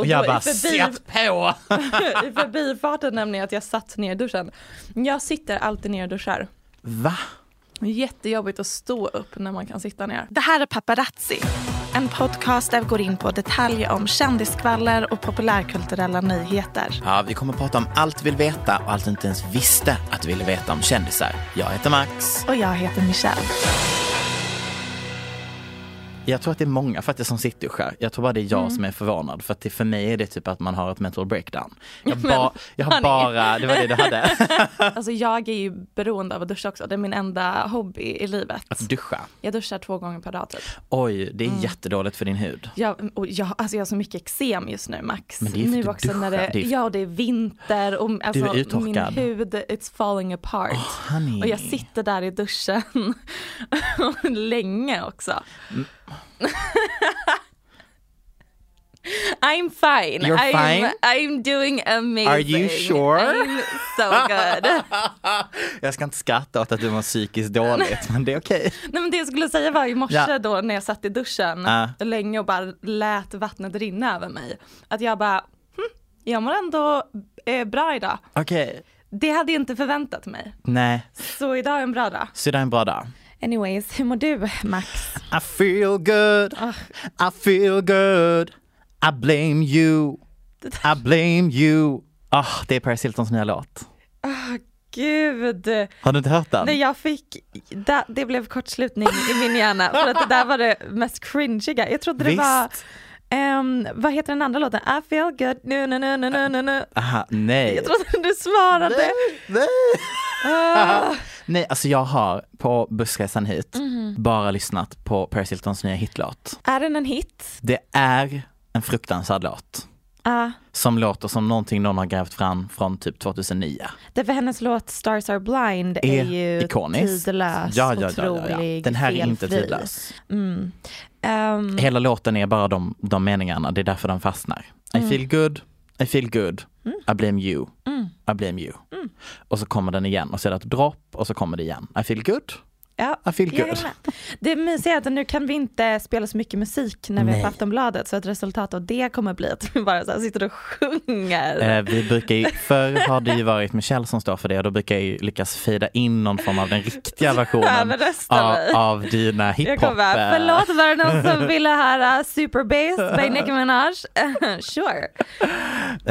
Och jag bara förbi- på! I förbifarten nämligen att jag satt ner i duschen. Jag sitter alltid ner och duschar. Va? Jättejobbigt att stå upp när man kan sitta ner. Det här är Paparazzi, en podcast där vi går in på detaljer om kändisskvaller och populärkulturella nyheter. Ja, vi kommer prata om allt vi vill veta och allt du inte ens visste att du ville veta om kändisar. Jag heter Max. Och jag heter Michelle. Jag tror att det är många faktiskt som sittduschar. Jag tror bara det är jag som är förvånad. För att för mig är det typ att man har ett mental breakdown. Jag, ba, jag har bara, det var det du hade. Alltså jag är ju beroende av att duscha också. Det är min enda hobby i livet. Att duscha. Jag duschar två gånger per dag typ. Oj, det är jättedåligt för din hud. Jag, och jag, alltså jag har så mycket eksem just nu Max. Men det är ju för nu att du också när duschar. det, Ja det är vinter och alltså, är uttorkad. min hud it's falling apart. honey. och jag sitter där i duschen länge också. Mm. I'm fine. You're I'm, fine? I'm doing amazing. Are you sure? I'm so good. Jag ska inte skratta åt att du mår psykiskt dåligt, men det är okej. Nej men det jag skulle säga var i morse Ja. då när jag satt i duschen Ja. länge och bara lät vattnet rinna över mig. Att jag bara, hm, jag mår ändå eh, bra idag. Okej, Det hade jag inte förväntat mig. nej, Så idag är en bra dag. så det är en bra dag. Anyways, hur mår du Max? I feel good, I feel good, I blame you, I blame you. Ah, det är Paris Hiltons nya låt. Gud. Har du inte hört den? När jag fick, det, det blev kortslutning i min hjärna för att det där var det mest cringiga. Jag trodde det Visst. var, ehm, vad heter den andra låten? I feel good, nu, nu, nu, nu, nu, nu. Aha, nej. Jag trodde du svarade. Nej. Ah. Nej, alltså jag har på bussresan hit Mhm. bara lyssnat på Paris Hiltons nya hitlåt. Är den en hit? Det är en fruktansvärd låt. Ja. Som låter som någonting någon har grävt fram från typ 2009. Därför hennes låt Stars Are Blind är, Är ju ikonisk. tidlös, Ja, ja, ja, ja, ja. Den här är inte tidlös. Mm. Ehm, Hela låten är bara de, de meningarna, det är därför den fastnar. I feel good, I feel good, I blame you, I blame you. Och så kommer den igen och så är det ett dropp och så kommer det igen. I feel good, ja, good. Det mysiga är att nu kan vi inte spela så mycket musik när vi är på Aftonbladet så ett resultat av det kommer bli att vi bara så sitter och sjunger. Eh, vi brukar ju, förr har det ju varit Michelle som står för det och då brukar jag ju lyckas fida in någon form av den riktiga versionen av, av dina hiphop. eh, förlåt var det någon som ville höra Super Bass by Nicki Minaj? sure.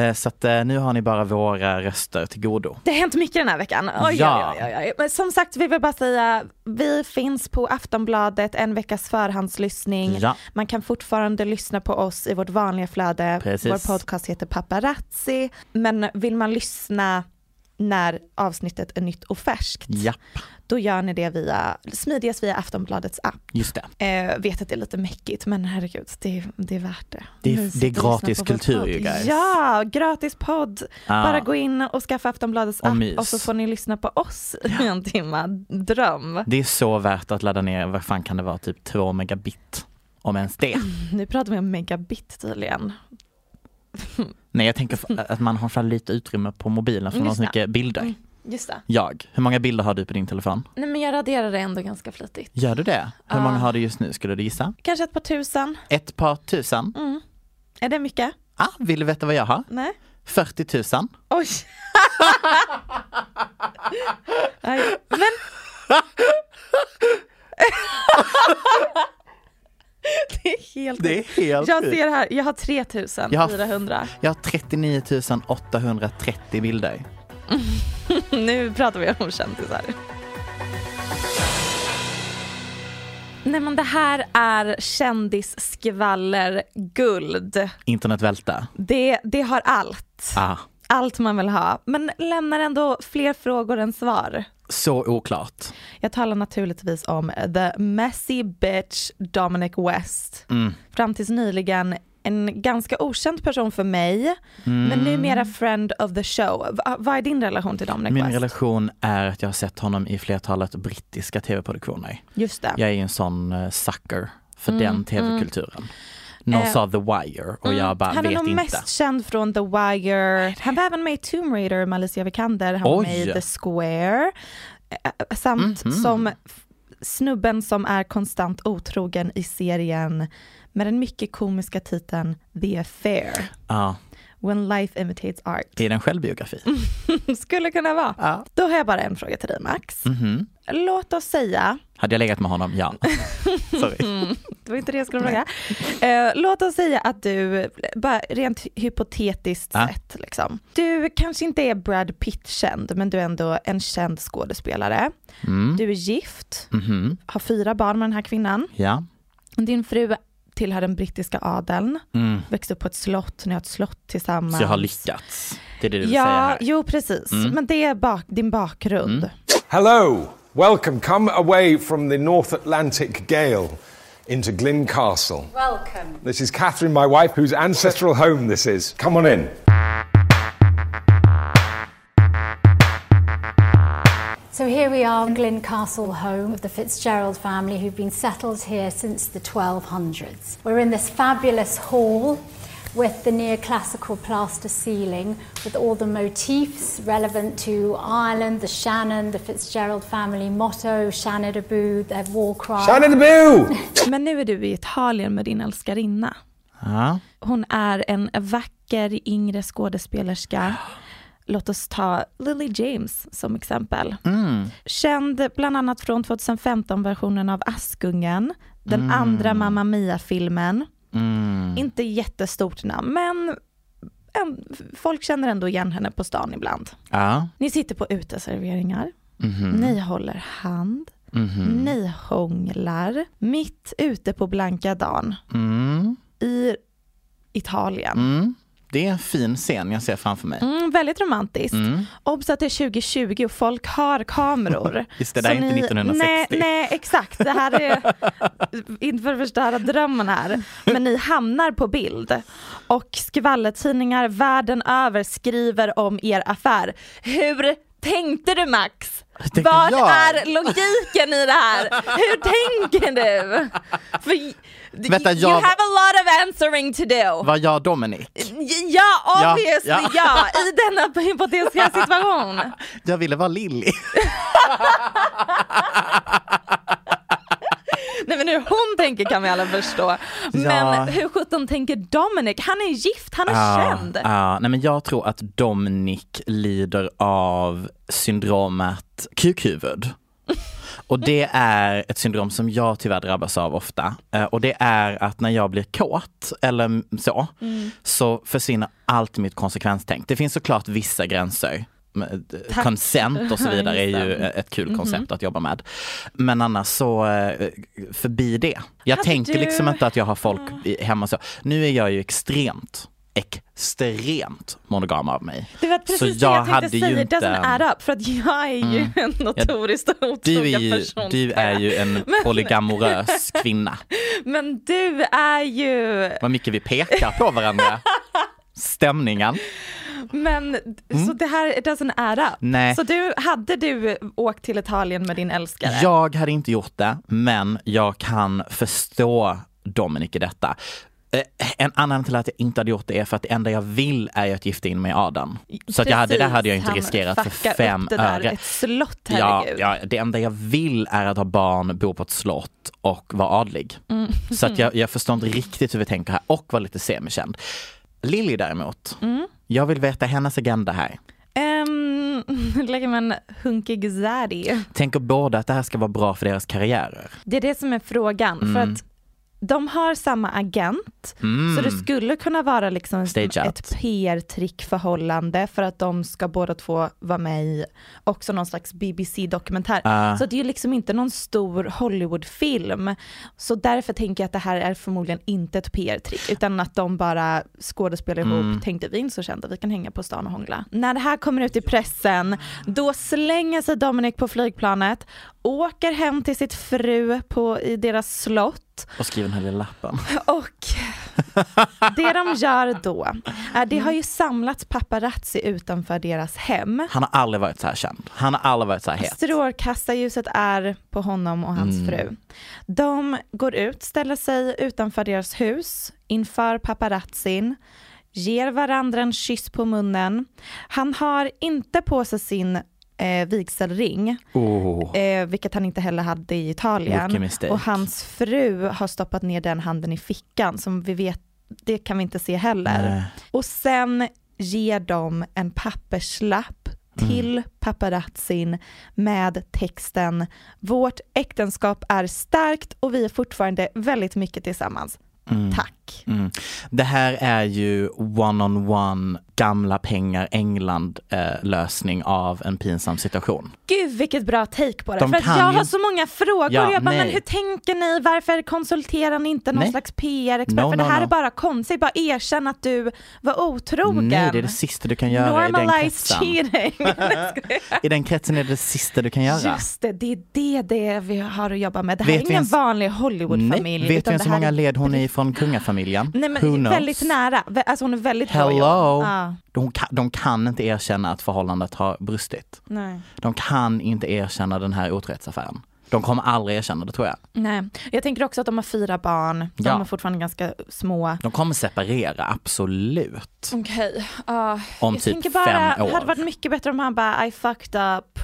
eh, Så att eh, nu har ni bara våra röster till godo. Det har hänt mycket den här veckan. Oj, Ja. oj, oj. Men som sagt, vi vill bara säga, vi finns på Aftonbladet, en veckas förhandslyssning. Ja. Man kan fortfarande lyssna på oss i vårt vanliga flöde. Precis. Vår podcast heter Paparazzi. Men vill man lyssna när avsnittet är nytt och färskt. Japp, Då gör ni det via, smidigast via Aftonbladets app. just det. Eh, vet att det är lite mäckigt men herregud, det, det är värt det. Det det är gratis kultur ju, guys. Ja, gratis podd. Ja. Bara gå in och skaffa Aftonbladets Och app mys. och så får ni lyssna på oss i en timme. Dröm. Det är så värt att ladda ner, vad fan kan det vara, typ 2 megabit? Om ens det. Nu pratar vi om megabit tydligen. Nej jag tänker att man har för lite utrymme på mobilen för man har så mycket bilder. Mm. Just det. Jag, hur många bilder har du på din telefon? Nej men jag raderar det ändå ganska flitigt. Gör du det? Hur Ja. många har du just nu skulle du gissa? Kanske ett par tusen. Ett par tusen? Mm. Är det mycket? Ah, vill du veta vad jag har? Nej. 40 000. Oj. Men... det är helt... Det är helt jag sjukt. ser här, jag har 3400. Jag har 39 830 bilder. nu pratar vi om kändisar. Nej men det här är kändisskvaller guld. Internetvälta. Det, det har allt. Ah, Allt man vill ha. Men lämnar ändå fler frågor än svar. Så oklart. Jag talar naturligtvis om the messy bitch Dominic West. Mm. Fram tills nyligen en ganska okänd person för mig, men Mm. numera friend of the show. Va, vad är din relation till Dominic Min West? relation är att jag har sett honom i flertalet brittiska tv-produktioner. Just det. Jag är ju en sån uh, sucker för Mm, den tv-kulturen. Någon Eh, sa The Wire och jag bara han är vet nog inte. mest känd från The Wire. Han var även med i Tomb Raider med Alicia Vikander. Han var med i Oj. The Square. Eh, Samt Mhm. som f- snubben som är konstant otrogen i serien med den mycket komiska titeln The Affair. Ja, When life imitates art. är det en självbiografi? Skulle kunna vara. Ja. Då har jag bara en fråga till dig Max. Mhm. Låt oss säga, Hade jag legat med honom? Ja. Sorry. det var inte det jag skulle fråga. Eh, låt oss säga att du, bara rent hypotetiskt Ja. sett, liksom. du kanske inte är Brad Pitt-känd, men du är ändå en känd skådespelare. Mm. Du är gift, Mhm. har fyra barn med den här kvinnan. Ja. Din fru tillhör den brittiska adeln, Mm. växte upp på ett slott, ni har ett slott tillsammans. Så jag har lyckats. Det är det du vill Ja, säga här. jo precis. Mm. Men det är bak, din bakgrund. Hello, welcome. Come away from the North Atlantic gale into Glyn Castle. Welcome. This is Catherine, my wife, whose ancestral home this is. Come on in. So here we are, Glyn Castle, home of the Fitzgerald family who've been settled here since the 1200s. We're in this fabulous hall with the neoclassical plaster ceiling with all the motifs relevant to Ireland, the Shannon, the Fitzgerald family motto, Shannon Abu, their war cry. Shannon the Boo! Men nu är du i Italien med din älskarinna. Ja. Hon är en vacker yngre skådespelerska. Låt oss ta Lily James som exempel. Mm. Känd bland annat från 2015-versionen av Askungen, den Mm. andra Mamma Mia-filmen. Mm. Inte jättestort namn, men en, folk känner ändå igen henne på stan ibland. Ja. Ni sitter på uteserveringar, Mhm. ni håller hand, Mhm. ni hånglar mitt ute på blanka dagen Mm. i Italien. Det är en fin scen jag ser framför mig. Mm, väldigt romantiskt. Mm. Obs att det är 2020 och folk har kameror. Just det, det är inte 1960. Nej, nej, exakt. Det här är inte för att förstöra drömmen här. Men ni hamnar på bild. Och skvallertidningar världen över skriver om er affär. Hur tänkte du Max? Vad jag? är logiken i det här? Hur tänker du? För, Vänta, you jag- have a lot of answering to do. Var jag Dominic? Ja, obviously ja. ja, i denna hypotetiska situation. Jag ville vara Lilly. Nej men hur hon tänker kan vi alla förstå. Men Ja. hur sjutton tänker Dominic? Han är gift, han är känd. ja. Nej, men jag tror att Dominic lider av syndromet kukhuvud. Och det är ett syndrom som jag tyvärr drabbas av ofta. Eh, Och det är att när jag blir kåt eller så, Mm. så försvinner allt mitt konsekvenstänk. Det finns såklart vissa gränser. Tack. Consent och så vidare är ju det. ett kul Mhm. koncept att jobba med. Men annars så eh, förbi det. Jag Hade tänker du- liksom inte att jag har folk hemma så. Nu är jag ju extremt extremt monogam av mig. Det var precis Så det jag jag tänkte hade ju säga, it inte- doesn't add up för att jag är ju Mm. en notoriskt Du otrogen ju, person. du är ju en Men- polygamorös kvinna. Men du är ju, Vad mycket vi pekar på varandra. Stämningen. Men så det här it doesn't add up. Mm. Nej. Så du, hade du åkt till Italien med din älskare? Jag hade inte gjort det, men jag kan förstå Dominic i detta. Eh, En annan till att jag inte hade gjort det är för att det enda jag vill är att gifta in mig i Adam. Så att jag hade, det där hade jag inte riskerat för fem upp det där, öre. Ett slott, Ja, herregud. ja, det enda jag vill är att ha barn, bo på ett slott och vara adlig. Mm. Så att jag, jag förstår inte riktigt hur vi tänker här och vara lite semikänd. Lilly däremot, Mm. jag vill veta hennes agenda här. Um, lägger man hunkig zaddy. Tänker båda att det här ska vara bra för deras karriärer? Det är det som är frågan. För Mm. att de har samma agent, Mm. så det skulle kunna vara liksom Stage ett PR-trick förhållande för att de ska båda två vara med i också någon slags BBC-dokumentär. Ah. Så det är ju liksom inte någon stor Hollywood-film. Så därför tänker jag att det här är förmodligen inte ett PR-trick, utan att de bara skådespelar ihop, Mm. tänkte vi inte så kända, vi kan hänga på stan och hångla. När det här kommer ut i pressen, då slänger sig Dominic på flygplanet, åker hem till sitt fru på, i deras slott Och skriver den här lilla lappen. och det de gör då, det har ju samlats paparazzi utanför deras hem. Han har aldrig varit så här känd. Han har aldrig varit så här het. Strålkastarljuset är på honom och hans Mm. fru. De går ut, ställer sig utanför deras hus inför paparazzin, ger varandra en kyss på munnen. Han har inte på sig sin eh, vigselring, Oh. eh, vilket han inte heller hade i Italien. Och hans fru har stoppat ner den handen i fickan, som vi vet, det kan vi inte se heller. Nej. Och sen ger de en papperslapp till paparazzin med texten Vårt äktenskap är starkt och vi är fortfarande väldigt mycket tillsammans. Mm. Tack. Mm. Det här är ju one-on-one, gamla pengar, England eh, lösning av en pinsam situation. Gud vilket bra take på det. De För jag ju- har så många frågor. Ja, jag bara, men hur tänker ni? Varför konsulterar ni inte någon Nej. slags PR-expert? No, För det no, här no. är bara konstigt. Bara erkänn att du var otrogen. Nej, det är det sista du kan göra i den kretsen. cheating. I den kretsen är det det sista du kan göra. Just det, det är det, det vi har att jobba med. Det här Vet är ingen ens- vanlig Hollywood-familj. Vet vi ens det hur många led hon är ifrån kungafamiljen? Nej Who men knows? väldigt nära. Alltså hon är väldigt Hello! Ja, De, kan, de kan inte erkänna att förhållandet har brustit. nej. De kan inte erkänna den här otrohetsaffären. De kommer aldrig erkänna det tror jag. nej. Jag tänker också att de har fyra barn. De Ja. är fortfarande ganska små. De kommer separera, absolut. Okej, ja. Om jag typ tänker bara, fem år. hade varit mycket bättre om han bara I fucked up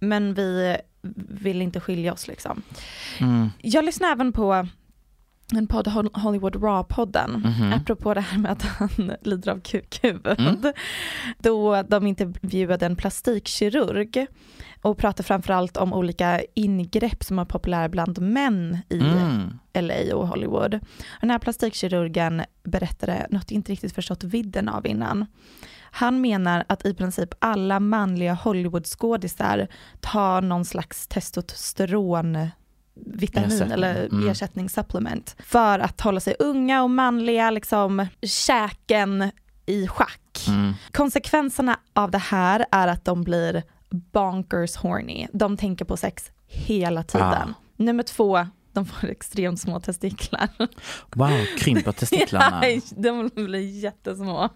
men vi vill inte skilja oss liksom. Mm. Jag lyssnar även på en podd, Hol- Hollywood Raw-podden, Mhm. apropå det här med att han lider av kukhuvud. Mm. Då de intervjuade en plastikkirurg och pratade framförallt om olika ingrepp som är populära bland män i Mm. LA och Hollywood. Den här plastikkirurgen berättade något jag inte riktigt förstått vidden av innan. Han menar att i princip alla manliga Hollywoodskådisar tar någon slags testosteron vitamin Ersättning. eller Mm. ersättningssupplement för att hålla sig unga och manliga, liksom käken i schack. Mm. Konsekvenserna av det här är att de blir bonkers horny. De tänker på sex hela tiden. Ah. Nummer två, de får extremt små testiklar. Wow, krymper testiklarna. Ja, de blir jättesmå.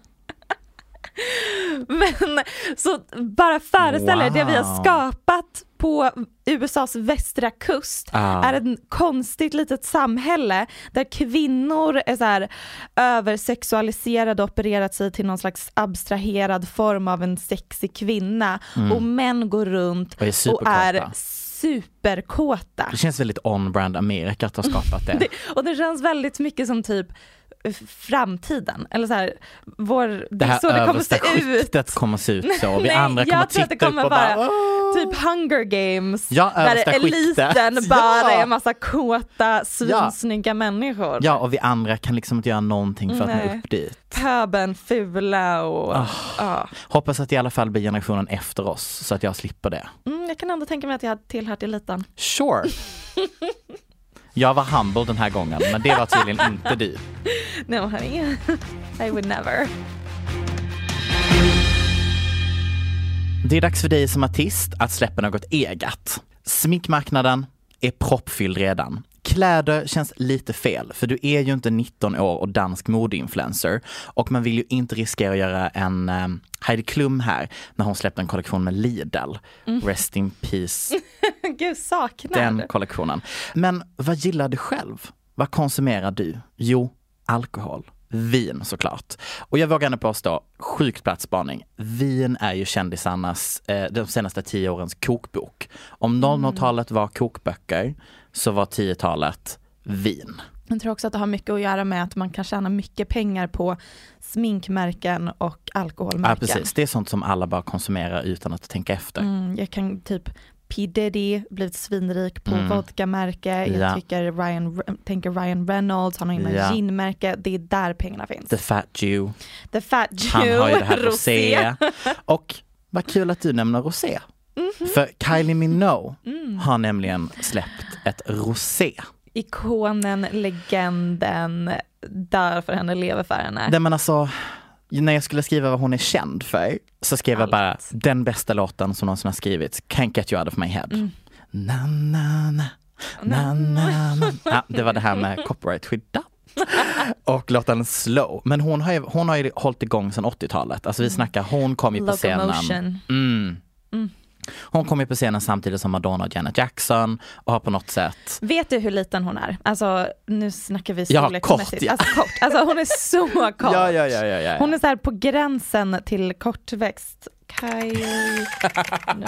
Men så bara föreställ er det vi har Wow. skapat på USAs västra kust Ah. är ett konstigt litet samhälle där kvinnor är så här översexualiserade och opererat sig till någon slags abstraherad form av en sexig kvinna Mm. och män går runt Och är superkåta. superkåta. Det känns väldigt on-brand Amerika att ha skapat det. Det, och det känns väldigt mycket som typ framtiden. Eller så här, vår, det, Det är här så det kommer se ut. kommer se ut så. Vi Nej, andra kommer jag tror att det titta kommer vara bara typ Hunger Games. Ja, där eliten skiktet. bara Ja. är massa kåta, svinsnygga människor. Ja, och vi andra kan liksom inte göra någonting för att Nej. nå upp dit. Pöben, fula och... Ah. ja. Hoppas att det i alla fall blir generationen efter oss så att jag slipper det. Mm, jag kan ändå tänka mig att jag hade tillhört eliten. Sure. Jag var humble den här gången, men det var tydligen inte du. No honey, I would never. Det är dags för dig som artist att släppa något eget. Sminkmarknaden är proppfylld redan. Kläder känns lite fel, för du är ju inte 19 år och dansk modeinfluencer och man vill ju inte riskera att göra en um, Heidi Klum här när hon släppte en kollektion med Lidl. Mm. Rest in peace, Gud saknar. den kollektionen. Men vad gillar du själv? Vad konsumerar du? Jo, alkohol. Vin såklart. Och jag vågar ändå påstå, sjukt platsspaning. Vin är ju kändisarnas, eh, de senaste tio årens kokbok. Om 00-talet var kokböcker så var 10-talet vin. Jag tror också att det har mycket att göra med att man kan tjäna mycket pengar på sminkmärken och Ja alkoholmärken. precis, det är sånt som alla bara konsumerar utan att tänka efter. Mm, jag kan typ P Diddy blivit svinrik på Mm. vodkamärke. Jag Ja. tycker Ryan, tänker Ryan Reynolds, han har Ja. med ginmärke. Det är där pengarna finns. The Fat Jew, The Fat Jew, han har ju det här rosé. Och vad kul att du nämner rosé. Mhm. För Kylie Minogue Mm. har nämligen släppt ett rosé. Ikonen, legenden, dör för henne, lever för henne. Nej men alltså, när jag skulle skriva vad hon är känd för så skrev jag bara den bästa låten som någonsin har skrivits, Can't get you out of my head. Mm. Na, na, na, na, na, na. Ja, det var det här med copyright-skyddat. Och låten Slow. Men hon har ju, hon har ju hållit igång sedan 80-talet. Alltså vi snackar, hon kom ju på scenen. Mm. Mm. Hon kom ju på scenen samtidigt som Madonna och Janet Jackson och har på något sätt Vet du hur liten hon är? Alltså nu snackar vi Ja, storleksmässigt. kort, ja. Alltså kort. Alltså hon är så kort. Ja, ja, ja, ja, ja. Hon är så här på gränsen till kortväxt. Kylie... no.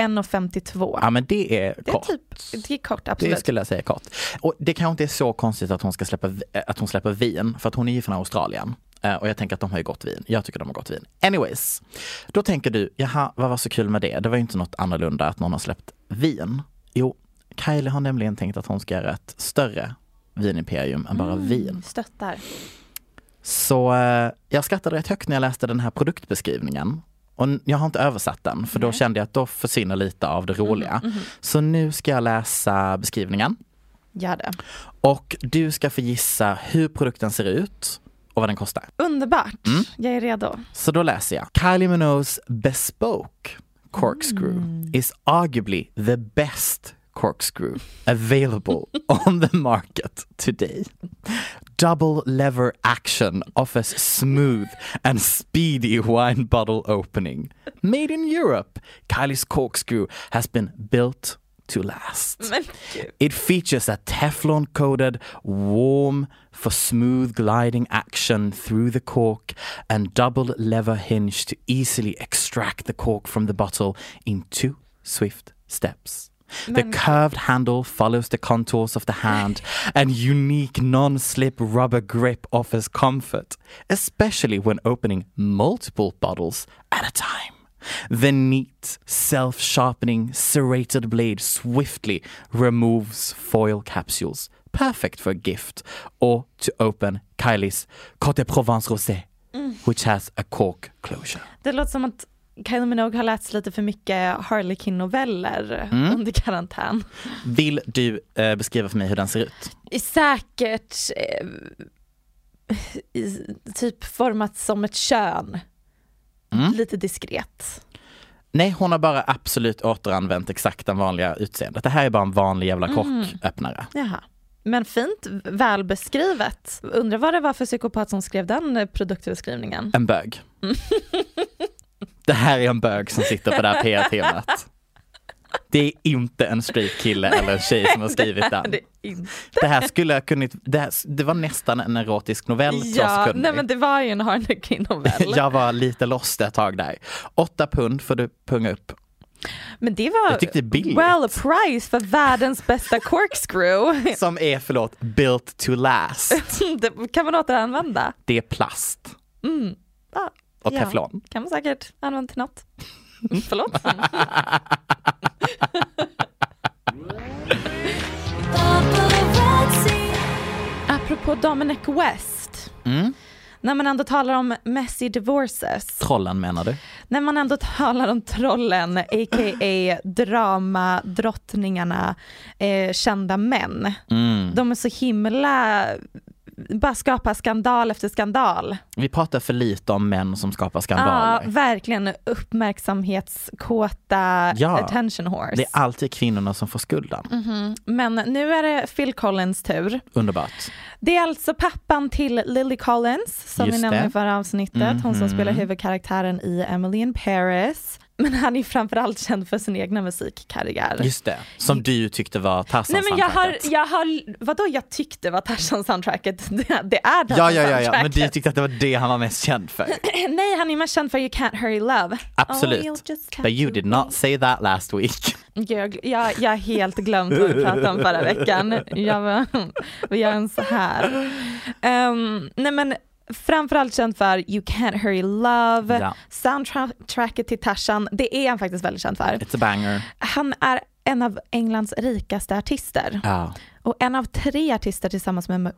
1,52. Ja men det är Det är kort. typ, det är kort absolut. Det skulle jag säga kort. Och det kanske inte är så konstigt att hon ska släppa, eh, att hon släpper vin, för att hon är ju från Australien. Eh, Och jag tänker att de har ju gott vin. Jag tycker de har gott vin. Anyways, då tänker du, jaha, vad var så kul med det? Det var ju inte något annorlunda att någon har släppt vin. Jo, Kylie har nämligen tänkt att hon ska göra ett större vinimperium än bara vin. Mm, Stöttar. Så eh, jag skrattade rätt högt när jag läste den här produktbeskrivningen. Och jag har inte översatt den, för då Nej. kände jag att då försvinner lite av det roliga. mhm. Så nu ska jag läsa beskrivningen. Gör det. Och du ska få gissa hur produkten ser ut och vad den kostar. Underbart. Mm. Jag är redo. Så då läser jag. Kylie Minogue's Bespoke Corkscrew is arguably the best corkscrew available on the market today. Double lever action offers smooth and speedy wine bottle opening. Made in Europe, Kylie's corkscrew has been built to last. It features a Teflon coated warm for smooth gliding action through the cork and double lever hinge to easily extract the cork from the bottle in two swift steps. The curved handle follows the contours of the hand and unique non-slip rubber grip offers comfort, especially when opening multiple bottles at a time. The neat, self sharpening, serrated blade swiftly removes foil capsules, perfect for a gift or to open Kylie's Côte Provence Rosé, mm. which has a cork closure. det låter som att Kylie Minogue har läst lite för mycket Harlequin-noveller Mm. under karantän. Vill du eh, beskriva för mig hur den ser ut? Säkert eh, i, typ format som ett kön. Mm. Lite diskret. Nej, hon har bara absolut återanvänt exakt den vanliga utseendet. Det här är bara en vanlig jävla korköppnare. Jaha. Men fint välbeskrivet. Undrar vad det var för psykopat som skrev den produktbeskrivningen. En bög. Det här är en bög som sitter på det här PR-temat. Det är inte en straight kille eller en tjej som har skrivit den. Det. Det här skulle jag kunnat, det, här, det var nästan en erotisk novell Ja, nej men det var ju en Harlequin-novell. Jag var lite lost ett tag där. Åtta pund får du punga upp. Men det var Jag tyckte billigt. well priced för världens bästa corkscrew. Som är, förlåt, built to last. det kan man återanvända. Det är plast Mm. Ja, och ja. teflon. Kan man säkert använda till något. Förlåt. Apropå Dominic West. Mm. när man ändå talar om messy divorces, Trollen menar du? när man ändå talar om trollen, a.k.a. dramadrottningarna, eh, kända män. Mm. De är så himla, bara skapar skandal efter skandal. Vi pratar för lite om män som skapar Ja, skandaler. verkligen uppmärksamhetskåta Ja. attention horse. det är alltid kvinnorna som får skulden. Mhm. Men nu är det Phil Collins tur. Underbart. Det är alltså pappan till Lily Collins som Just vi nämnde i förra avsnittet, hon som Mhm. spelar huvudkaraktären i Emily in Paris. Men han är framförallt känd för sin egna musikkarriär. Just det, som du tyckte var Tarzan Nej men jag har, soundtracket. jag har, vadå jag tyckte var Tarzan soundtracket, det, det är Tarzan Ja, ja, ja, ja, men soundtracket. du tyckte att det var det han var mest känd för. Nej han är mest känd för You Can't Hurry Love. Absolut. Oh, But you did not say that last week. Jag, jag, jag helt glömt vad vi pratade om förra veckan. Jag var, vi gör en så här. Um, nej men framförallt känd för You Can't Hurry Love, Ja. soundtracket till Tarzan, det är han faktiskt väldigt känd för. It's a banger. Han är en av Englands rikaste artister Ja. och en av tre artister tillsammans med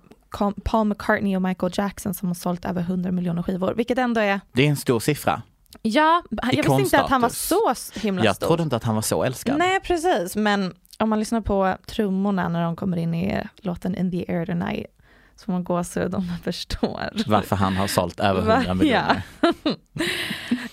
Paul McCartney och Michael Jackson som har sålt över 100 miljoner skivor, vilket ändå är, Det är en stor siffra. ja, jag visste inte att han var så himla Jag stor. trodde inte att han var så älskad. Nej precis, men om man lyssnar på trummorna när de kommer in i låten In the air tonight så man gåshud om man förstår. Varför han har sålt över Va? 100 miljoner.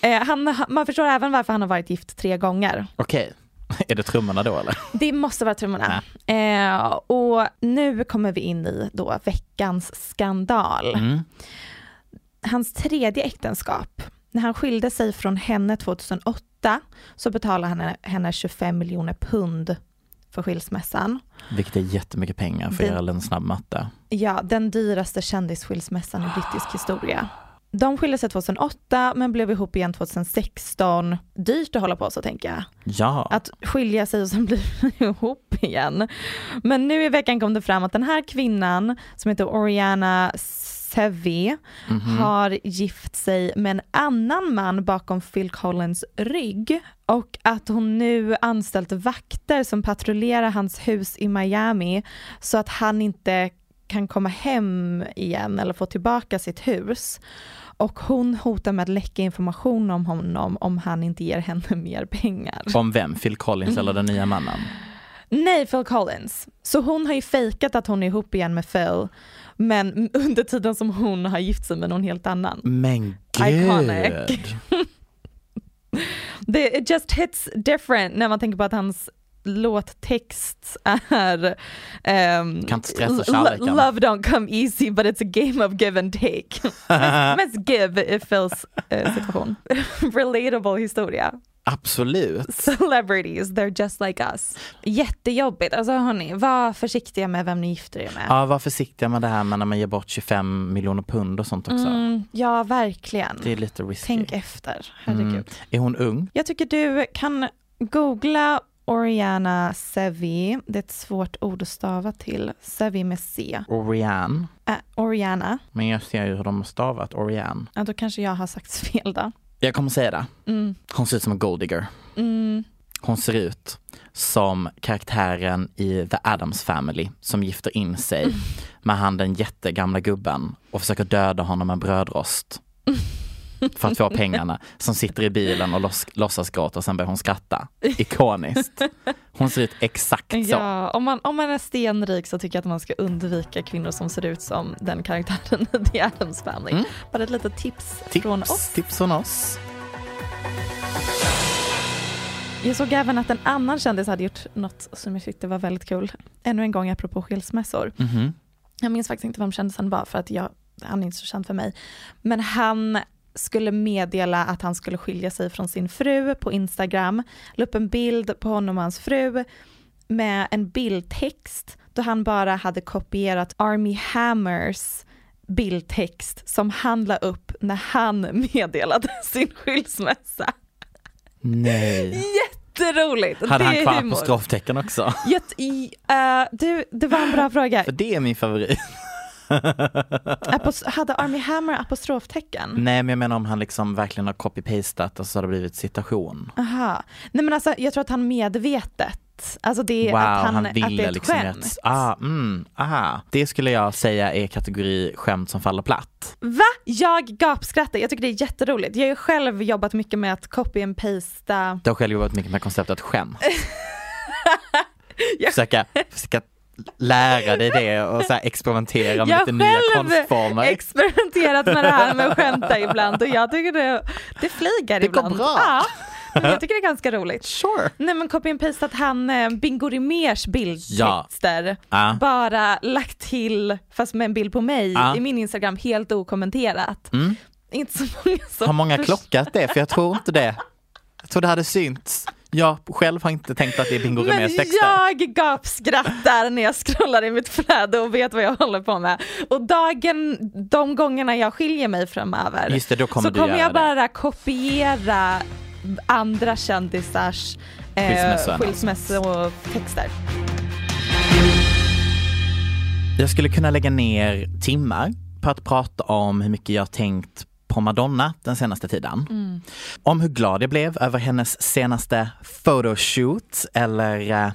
eh, han, man förstår även varför han har varit gift tre gånger. Okej, är det trummorna då eller? Det måste vara trummorna. Eh, och nu kommer vi in i då veckans skandal. Mm. Hans tredje äktenskap, när han skilde sig från henne 2008 så betalade han henne 25 miljoner pund för skilsmässan. Vilket är jättemycket pengar för Det- att göra en snabb matte. Ja, den dyraste kändisskilsmässan i brittisk historia. De skilde sig 2008 men blev ihop igen 2016. Dyrt att hålla på så tänker jag. Ja, Att skilja sig och sen bli ihop igen. Men nu i veckan kom det fram att den här kvinnan som heter Oriana Sevi Mhm. har gift sig med en annan man bakom Phil Collins rygg och att hon nu anställt vakter som patrullerar hans hus i Miami så att han inte kan komma hem igen eller få tillbaka sitt hus. Och hon hotar med att läcka information om honom om han inte ger henne mer pengar. om vem? Phil Collins eller den nya mannen? Nej, Phil Collins. Så hon har ju fejkat att hon är ihop igen med Phil, men under tiden som hon har gift sig med någon helt annan. Men Iconic. gud! Det it just hits different när man tänker på att hans låttext är ehm, Kan inte stressa lo- kärleken. Love don't come easy but it's a game of give and take. mest, give i Phils eh, situation. Relatable historia. Absolut. Celebrities, they're just like us. Jättejobbigt, alltså hörni, var försiktiga med vem ni gifter er med. Ja, var försiktiga med det här med när man ger bort 25 miljoner pund och sånt också. Mm, ja, verkligen. Det är lite risky. Tänk efter, herregud. Mm. Är hon ung? Jag tycker du kan googla Oriana Sevi, det är ett svårt ord att stava till, Sevi med C. Oriane. Äh, Oriana, Men jag ser ju hur de har stavat Oriane. ja, då kanske jag har sagt fel då. Jag kommer säga det. Mm. Hon ser ut som en golddigger. Mm. Hon ser ut som karaktären i The Addams Family som gifter in sig med han den jättegamla gubben och försöker döda honom med brödrost. För att få pengarna. Som sitter i bilen och låts, låtsas gråta och sen börjar hon skratta. Ikoniskt. Hon ser ut exakt så. Ja, om man, om man är stenrik så tycker jag att man ska undvika kvinnor som ser ut som den karaktären i The Addams Family. Mm. Bara ett litet tips, Tips, från oss. tips från oss. Jag såg även att en annan kändis hade gjort något som jag tyckte var väldigt kul. Ännu en gång apropå skilsmässor. Mhm. Jag minns faktiskt inte vem kändisen var för att jag, han är inte så känd för mig. Men han skulle meddela att han skulle skilja sig från sin fru på Instagram. La upp en bild på honom och hans fru med en bildtext då han bara hade kopierat Army Hammers bildtext som han la upp när han meddelade sin skilsmässa. Nej. Jätteroligt! Hade det han kvar apostroftecken också? Jätte, eh, du, det var en bra fråga. För det är min favorit. Hade Army Hammer apostroftecken? Nej men jag menar om han liksom verkligen har copy-pastat och så har det blivit citation. Aha. Nej men alltså jag tror att han medvetet. Alltså det är Wow, att han, han att det ville är ett liksom skämt. rätt. Ah, mm, aha. Det skulle jag säga är kategori skämt som faller platt. Va? Jag gapskrattar, jag tycker det är jätteroligt. Jag har ju själv jobbat mycket med att copy and pasta. Du har själv jobbat mycket med konceptet skämt. försöka, försöka lära dig det och så experimentera med Jag lite nya har själv konstformer. experimenterat med det här med att skämta ibland och jag tycker det, det flyger Det går ibland. bra. Ja, men jag tycker det är ganska roligt. Sure. Nej men copy and paste att han, eh, Bingo Rimérs bildtexter, Ja. bara lagt till, fast med en bild på mig Ja. i min Instagram helt okommenterat. Mm. Inte så många som Har många klockat det? För jag tror inte det. Jag tror det hade synts. Jag själv har inte tänkt att det är Bingo Men Rimérs texter. jag gapskrattar när jag scrollar i mitt flöde och vet vad jag håller på med. Och dagen, de gångerna jag skiljer mig framöver Just det, då kommer så kommer jag det. bara kopiera andra kändisars eh, skilsmässotexter. Jag skulle kunna lägga ner timmar på att prata om hur mycket jag har tänkt på Madonna den senaste tiden. Mm. Om hur glad jag blev över hennes senaste photoshoot eller eh, jag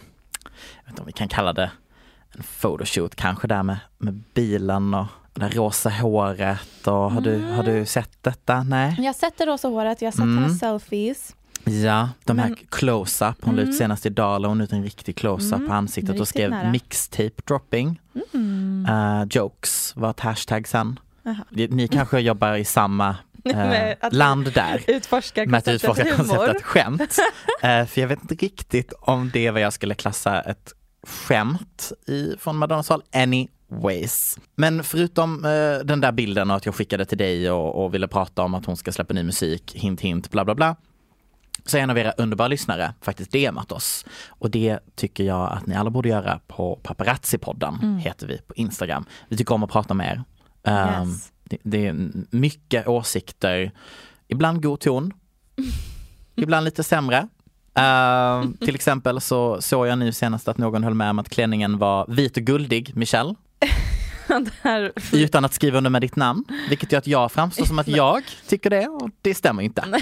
vet inte om vi kan kalla det en photoshoot kanske där med, med bilen och det rosa håret och har, du, har du sett detta? Nej? Jag har sett det rosa håret, jag har sett Mm. hennes selfies. Ja, de här Men- close-up, hon la ut Mm. senast idag la hon ut en riktig close-up Mm, på ansiktet och skrev nära. mixtape dropping. Mm. Eh, jokes var ett hashtag sen. Jaha. Ni kanske jobbar i samma eh, land där. Utforskar Med att konceptet utforska humor. konceptet skämt. Eh, för jag vet inte riktigt om det är vad jag skulle klassa ett skämt i, från Madonnas håll. Anyways. Men förutom eh, den där bilden och att jag skickade till dig och, och ville prata om att hon ska släppa ny musik, hint hint, bla bla bla. Så har en av era underbara lyssnare faktiskt DMat oss. Och det tycker jag att ni alla borde göra på Paparazzi-podden, Mm. heter vi på Instagram. Vi tycker om att prata med er. Um, Yes. det, det är mycket åsikter, ibland god ton, ibland lite sämre. Um, till exempel så såg jag nu senast att någon höll med om att klänningen var vit och guldig, Michelle, här utan att skriva under med ditt namn. Vilket gör att jag framstår som att jag tycker det och det stämmer inte.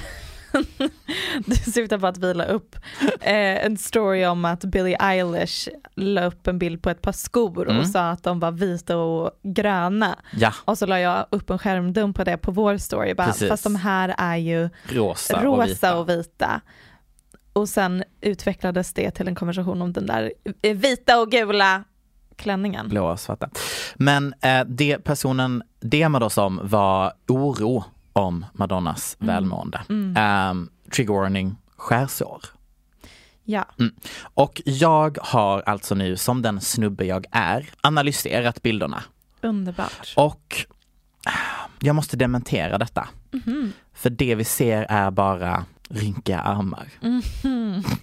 Du syftar på att vi la upp eh, en story om att Billie Eilish la upp en bild på ett par skor Mm. och sa att de var vita och gröna. Ja, Och så la jag upp en skärmdump på det på vår story, bara, Precis. fast de här är ju rosa, och rosa vita. och vita. Och sen utvecklades det till en konversation om den där vita och gula klänningen. Blåa och svarta. Men eh, det personen DMade oss om var oro om Madonnas Mm. välmående. Um, trigger warning, skärsår. Ja. Mm. Och jag har alltså nu, som den snubbe jag är, analyserat bilderna. Underbart. Och jag måste dementera detta. Mhm. För det vi ser är bara rynkiga armar. Mhm.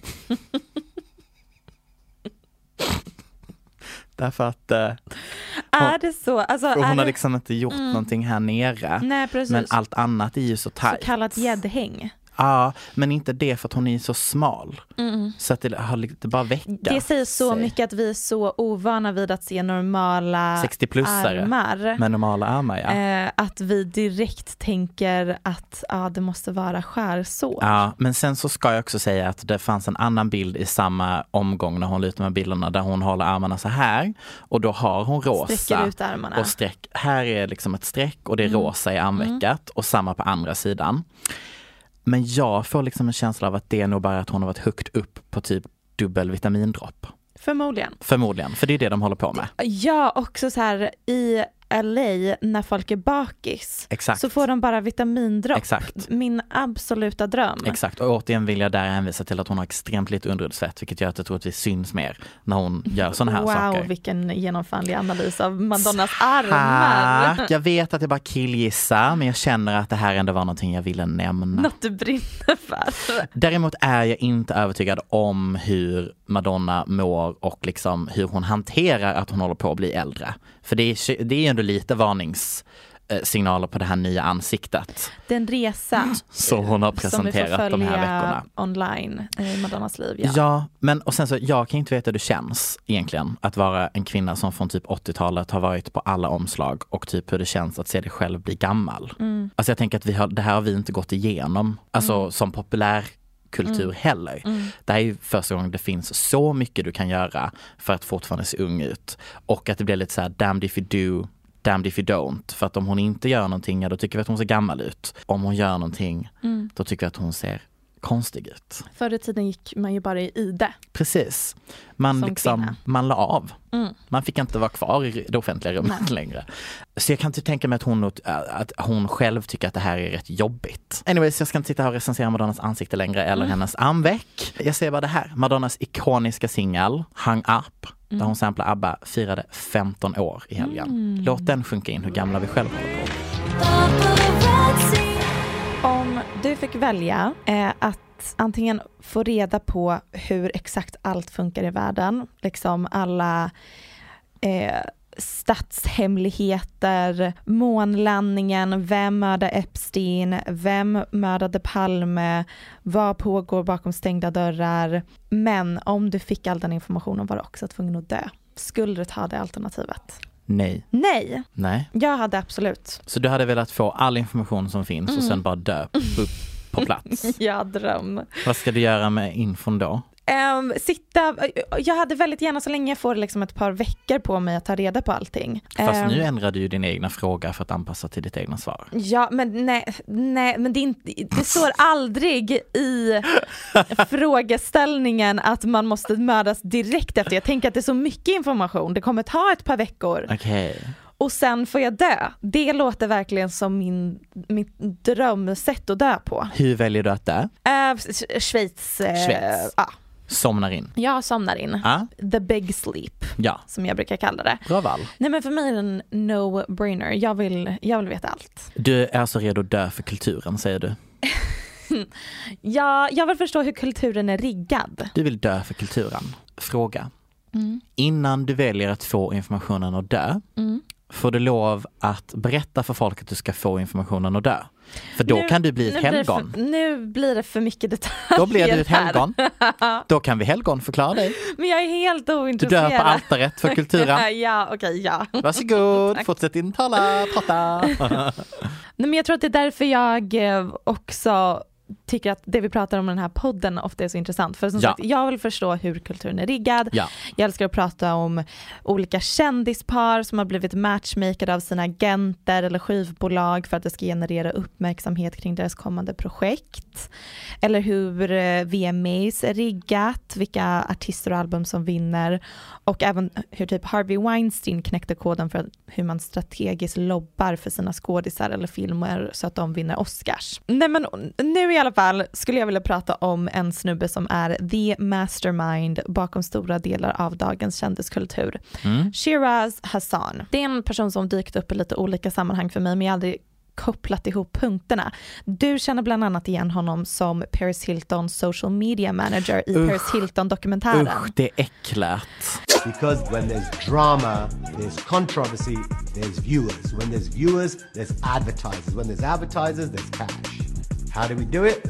Därför att eh, Är det så? Alltså, hon har det liksom inte gjort Mm. någonting här nere. Nej. Men allt annat är ju så så tajt. kallat gäddhäng? Ja, men inte det för att hon är så smal. Mm. Så att det har lite bara väckat Det säger så sig. mycket att vi är så ovana vid att se normala 60-plussare armar. med normala armar ja. Eh, att vi direkt tänker att ja, det måste vara skärsår. Ja, men sen så ska jag också säga att det fanns en annan bild i samma omgång när hon de här bilderna där hon håller armarna så här och då har hon rosa Sträcker ut armarna. och streck. Här är liksom ett streck och det är Mm. rosa i armvecket och samma på andra sidan. Men jag får liksom en känsla av att det är nog bara att hon har varit högt upp på typ dubbel vitamindropp. Förmodligen. Förmodligen, för det är det de håller på med. Ja, också så här i LA när folk är bakis Exakt. så får de bara vitamindropp. Exakt. Min absoluta dröm. Exakt, och återigen vill jag där hänvisa till att hon har extremt lite underhudsfett vilket gör att jag tror att vi syns mer när hon gör sådana här wow, saker. vilken genomförlig analys av Madonnas armar. Tack! Jag vet att jag bara killgissar men jag känner att det här ändå var någonting jag ville nämna. Något du brinner för. Däremot är jag inte övertygad om hur Madonna mår och liksom hur hon hanterar att hon håller på att bli äldre. För det är, det är ändå lite varningssignaler på det här nya ansiktet Det är en resa som hon har presenterat de här veckorna. online i Madonnas liv. Ja. Ja. men och sen så, jag kan inte veta hur det känns egentligen att vara en kvinna som från typ 80-talet har varit på alla omslag och typ hur det känns att se dig själv bli gammal. Mm. Alltså jag tänker att vi har, det här har vi inte gått igenom, alltså som populär kultur Mm. heller. Mm. Det här är första gången det finns så mycket du kan göra för att fortfarande se ung ut. Och att det blir lite så här damned if you do, damned if you don't. För att om hon inte gör någonting, ja då tycker vi att hon ser gammal ut. Om hon gör någonting, Mm. då tycker vi att hon ser konstig ut. Förr i tiden gick man ju bara i ide. Precis. Man Som liksom, kvinna. man la av. Mm. Man fick inte vara kvar i det offentliga rummet Nej. längre. Så jag kan inte tänka mig att hon, att hon själv tycker att det här är rätt jobbigt. Anyways, jag ska inte sitta här och recensera Madonnas ansikte längre eller Mm. hennes armveck. Jag säger bara det här. Madonnas ikoniska singel Hung Up, där Mm. hon samplar ABBA, firade 15 år i helgen. Mm. Låt den sjunka in hur gamla vi själva håller på. Du fick välja eh, att antingen få reda på hur exakt allt funkar i världen, liksom alla eh, statshemligheter, månlandningen, vem mördade Epstein, vem mördade Palme, vad pågår bakom stängda dörrar. Men om du fick all den informationen var du också tvungen att dö. Skulle du ta det alternativet? Nej. Nej, Nej. jag hade absolut. Så du hade velat få all information som finns och Mm. sen bara dö på, på plats. ja, dröm. Vad ska du göra med infon då? Ehm, sitta, jag hade väldigt gärna så länge jag får liksom ett par veckor på mig att ta reda på allting. Fast Ehm, nu ändrar du ju din egna fråga för att anpassa till ditt egna svar. Ja men nej, nej men det, inte, det står aldrig i frågeställningen att man måste mördas direkt efter. Jag tänker att det är så mycket information, det kommer ta ett par veckor Okej. och sen får jag dö. Det låter verkligen som min, mitt drömsätt att dö på. Hur väljer du att dö? Äh, Schweiz, eh, Schweiz. ja. Somnar in? Jag somnar in. Ja. The big sleep, Ja, som jag brukar kalla det. bra val. Nej men för mig är det en no-brainer. Jag vill, jag vill veta allt. Du är alltså redo att dö för kulturen säger du? Ja, jag vill förstå hur kulturen är riggad. Du vill dö för kulturen. Fråga. Mm. Innan du väljer att få informationen att dö, Mm. får du lov att berätta för folk att du ska få informationen att dö? För då Nu- kan du bli ett nu blir det helgon. För, nu blir det för mycket detaljer Då blir du ett här. helgon. Då kan vi helgon förklara dig. Men jag är helt Du ointresserad. dör på altaret för kulturen. ja, okej, ja. Varsågod, Tack. fortsätt din tala, prata. Nej, men jag tror att det är därför jag eh, också tycker att det vi pratar om i den här podden ofta är så intressant. För som Ja. sagt, jag vill förstå hur kulturen är riggad. Ja. Jag älskar att prata om olika kändispar som har blivit matchmakade av sina agenter eller skivbolag för att det ska generera uppmärksamhet kring deras kommande projekt. Eller hur eh, VMAs är riggat, vilka artister och album som vinner och även hur typ Harvey Weinstein knäckte koden för hur man strategiskt lobbar för sina skådisar eller filmer så att de vinner Oscars. Nej men nu i alla fall skulle jag vilja prata om en snubbe som är the mastermind bakom stora delar av dagens kändiskultur. Mm. Shiraz Hassan. Det är en person som dykt upp i lite olika sammanhang för mig men jag har aldrig kopplat ihop punkterna. Du känner bland annat igen honom som Paris Hiltons social media manager i Usch. Paris Hilton-dokumentären. Usch, det är äckligt. Because when there's drama, there's controversy, there's viewers. When there's viewers, there's advertisers. When there's advertisers, there's cash. How do we do it?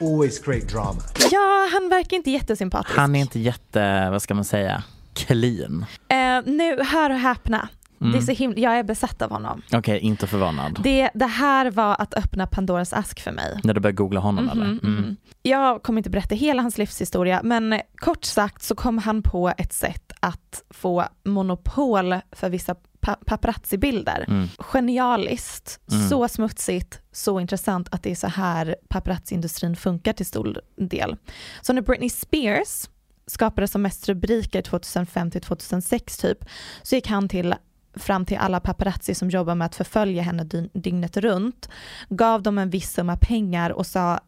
Always create drama. Ja, han verkar inte jättesympatisk. Han är inte jätte, vad ska man säga, clean. Eh, nu, hör och häpna. Mm. Det är så himla, jag är besatt av honom. Okej, inte förvånad. Det, det här var att öppna Pandoras ask för mig. När du börjar googla honom Mhm, eller? Mm. mhm. Jag kommer inte berätta hela hans livshistoria men kort sagt så kom han på ett sätt att få monopol för vissa pa- paparazzi-bilder. Mm. Genialiskt, Mm. så smutsigt, så intressant att det är så här paparazzi-industrin funkar till stor del. Så när Britney Spears skapade som mest rubriker 2005 till 2006 typ, så gick han till fram till alla paparazzi som jobbar med att förfölja henne dy- dygnet runt, gav dem en viss summa pengar och sa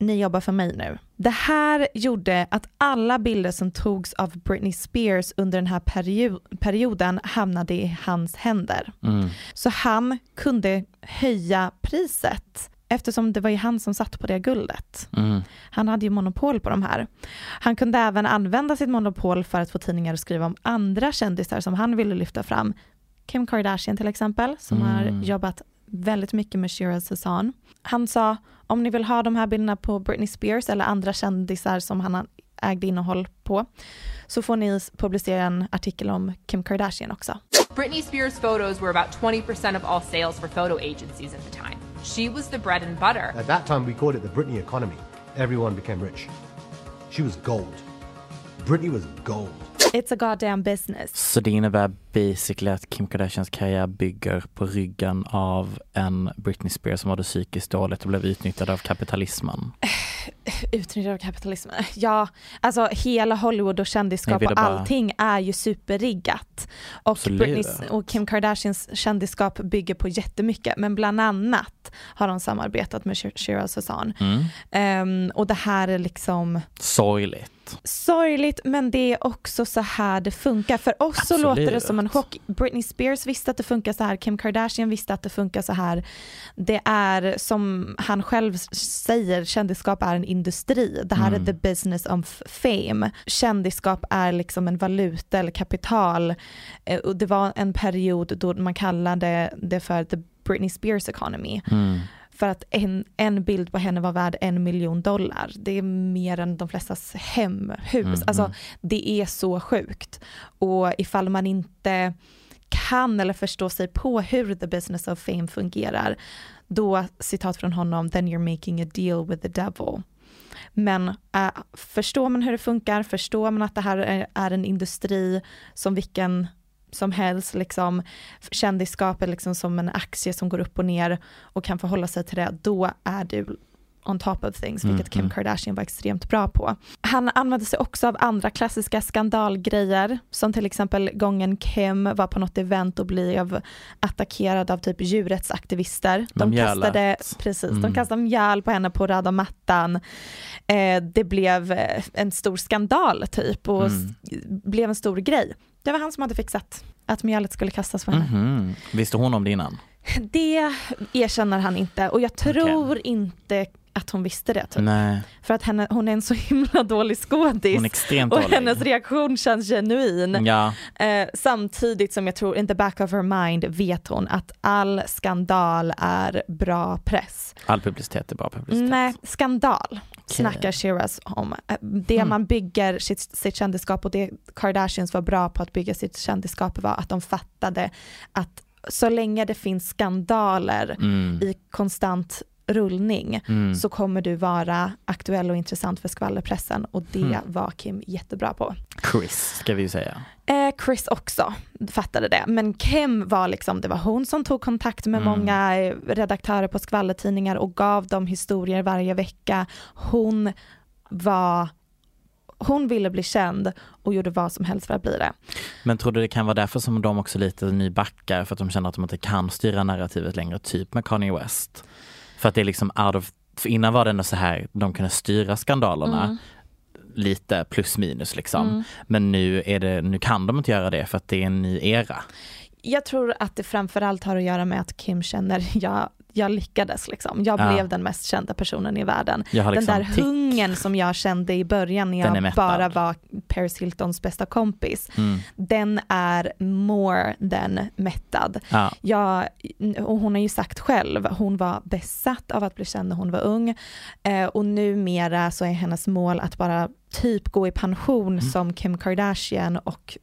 ni jobbar för mig nu. Det här gjorde att alla bilder som togs av Britney Spears under den här perio- perioden hamnade i hans händer. Mm. Så han kunde höja priset eftersom det var ju han som satt på det guldet. Mm. Han hade ju monopol på de här. Han kunde även använda sitt monopol för att få tidningar att skriva om andra kändisar som han ville lyfta fram. Kim Kardashian till exempel, som Mm. har jobbat väldigt mycket med Shiraz Hassan. Han sa, om ni vill ha de här bilderna på Britney Spears eller andra kändisar som han ägde innehåll på, så får ni publicera en artikel om Kim Kardashian också. Britney Spears' photos were about 20% of all sales for photo agencies at the time. She was the bread and butter. At that time, we called it the Britney economy. everyone became rich. She was gold. Britney was gold. It's a goddamn business. Så det innebär basically att Kim Kardashians karriär bygger på ryggen av en Britney Spears som mådde psykiskt dåligt och blev utnyttjad av kapitalismen. Utnyttjad av kapitalismen. Ja, alltså hela Hollywood och kändisskap och bara- allting är ju superriggat. Och, och Kim Kardashians kändisskap bygger på jättemycket, men bland annat har de samarbetat med Shir- Shiraz Hassan. Mm. Ehm, och det här är liksom Sorgligt. sorgligt men det är också så här det funkar. För oss så Absolut. låter det som en chock. Britney Spears visste att det funkar så här, Kim Kardashian visste att det funkar så här. Det är som han själv säger, kändisskap är en industri. Det här Mm. är the business of fame. Kändisskap är liksom en valuta eller kapital. Eh, Och det var en period då man kallade det för the Britney Spears economy. Mm. För att en, en bild på henne var värd en miljon dollar. Det är mer än de flestas hemhus. Mm, alltså mm. det är så sjukt. Och ifall man inte kan eller förstår sig på hur the business of fame fungerar, då, citat från honom, then you're making a deal with the devil. Men äh, förstår man hur det funkar, förstår man att det här är, är en industri som vilken som helst, liksom, kändisskap är liksom som en aktie som går upp och ner och kan förhålla sig till det, då är du on top of things, vilket Mm, Kim mm. Kardashian var extremt bra på. Han använde sig också av andra klassiska skandalgrejer, som till exempel gången Kim var på något event och blev attackerad av typ djurrättsaktivister. De mjölet. kastade, precis, Mm. de kastade mjöl på henne på röda mattan. Eh, det blev eh, en stor skandal typ och Mm. blev en stor grej. Det var han som hade fixat att mjölet skulle kastas på henne. Mhm. Visste hon om det innan? Det erkänner han inte och jag tror inte att hon visste det. Typ. Nej. För att henne, hon är en så himla dålig skådis. Och dålig. hennes reaktion känns genuin. Ja. Eh, samtidigt som jag tror, in the back of her mind vet hon att all skandal är bra press. All publicitet är bra publicitet. Nej, skandal snackar Shiraz om. Eh, Det Mm. man bygger sitt, sitt kändisskap och det Kardashians var bra på att bygga sitt kändisskap var att de fattade att så länge det finns skandaler Mm. i konstant rullning Mm. så kommer du vara aktuell och intressant för skvallerpressen och det Mm. var Kim jättebra på. Chris ska vi ju säga. Eh, Chris också fattade det, men Kim var liksom, det var hon som tog kontakt med Mm. många eh, redaktörer på skvallertidningar och gav dem historier varje vecka. Hon var, hon ville bli känd och gjorde vad som helst för att bli det. Men tror du det kan vara därför som de också lite nybackar för att de känner att de inte kan styra narrativet längre, typ med Kanye West? För att det är liksom out of, för innan var det ändå så här, de kunde styra skandalerna Mm. lite plus minus liksom. Mm. Men nu, är det, nu kan de inte göra det för att det är en ny era. Jag tror att det framförallt har att göra med att Kim känner, jag, jag lyckades liksom. Jag Ja. blev den mest kända personen i världen. Har den liksom där tick. hungern som jag kände i början när jag bara var Paris Hiltons bästa kompis, Mm. den är more than mättad. Ja. Jag, och hon har ju sagt själv, hon var besatt av att bli känd när hon var ung eh, och numera så är hennes mål att bara typ gå i pension Mm. som Kim Kardashian och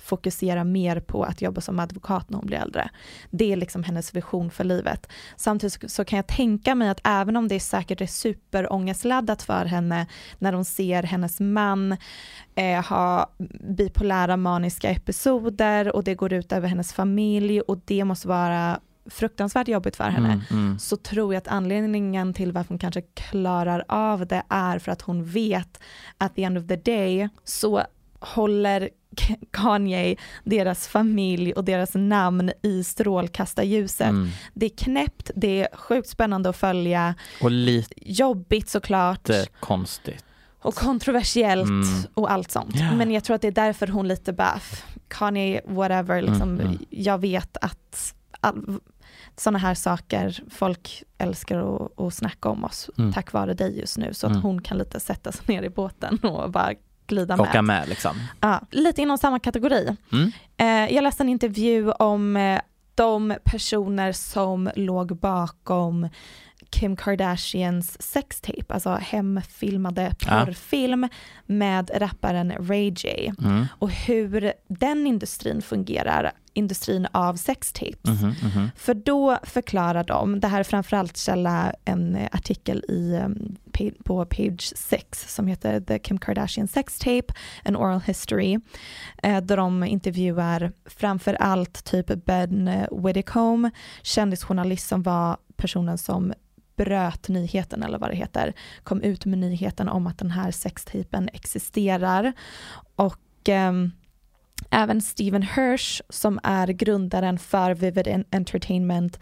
fokusera mer på att jobba som advokat när hon blir äldre. Det är liksom hennes vision för livet. Samtidigt så- kan jag tänka mig att även om det säkert är superångestladdat för henne när hon ser hennes man eh, ha bipolära maniska episoder och det går ut över hennes familj och det måste vara fruktansvärt jobbigt för henne Mm, mm. så tror jag att anledningen till varför hon kanske klarar av det är för att hon vet att the end of the day så håller Kanye deras familj och deras namn i strålkastarljuset. Mm. Det är knäppt, det är sjukt spännande att följa, Och lite jobbigt såklart konstigt. och kontroversiellt Mm. och allt sånt. Ja. Men jag tror att det är därför hon lite bara, "F- Kanye whatever, liksom, Mm, mm. jag vet att all, sådana här saker, folk älskar att, att snacka om oss Mm. tack vare dig just nu. Så att Mm. hon kan lite sätta sig ner i båten och bara glida med. Åka med liksom. Ja, lite inom samma kategori. Mm. Eh, jag läste en intervju om eh, de personer som låg bakom Kim Kardashians sextape, alltså hemfilmade Ja. porrfilm med rapparen Ray J. Mm. Och hur den industrin fungerar industrin av sextapes. Mhm, mhm. För då förklarar de, det här är framförallt källa en artikel i, um, på page 6 som heter The Kim Kardashian Sex Tape, An Oral History, eh, där de intervjuar framför allt typ Ben Widdicombe, kändisjournalist som var personen som bröt nyheten eller vad det heter, kom ut med nyheten om att den här sextapen existerar. Och ehm, även Steven Hirsch som är grundaren för Vivid Entertainment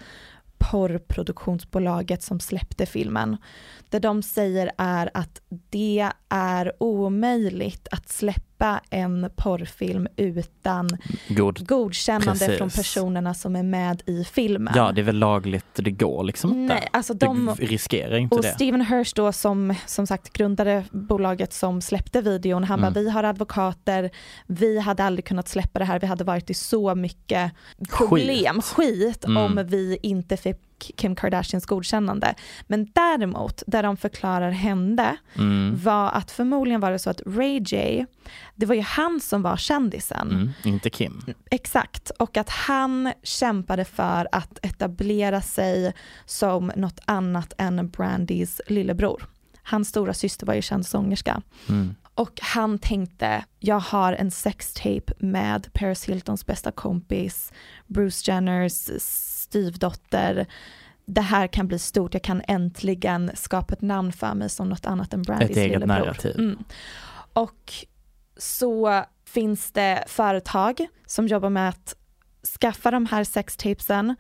porrproduktionsbolaget som släppte filmen. Det de säger är att det är omöjligt att släppa en porrfilm utan God. godkännande Precis. från personerna som är med i filmen. Ja, det är väl lagligt, det går liksom inte. Nej, alltså de- Du riskerar inte Och det. Steven Hirsch då som som sagt grundade bolaget som släppte videon, han Mm. bara vi har advokater, vi hade aldrig kunnat släppa det här, vi hade varit i så mycket problem, skit, Mm. om vi inte fick Kim Kardashians godkännande. Men däremot, där de förklarar hände, Mm. var att förmodligen var det så att Ray J, det var ju han som var kändisen. Mm, inte Kim. Exakt, och att han kämpade för att etablera sig som något annat än Brandys lillebror. Hans stora syster var ju känd sångerska. Mm. Och han tänkte, jag har en sextape med Paris Hiltons bästa kompis, Bruce Jenners styvdotter. Det här kan bli stort, jag kan äntligen skapa ett namn för mig som något annat än Brandys Ett eget narrativ. Mm. Och så finns det företag som jobbar med att skaffa de här sextapesen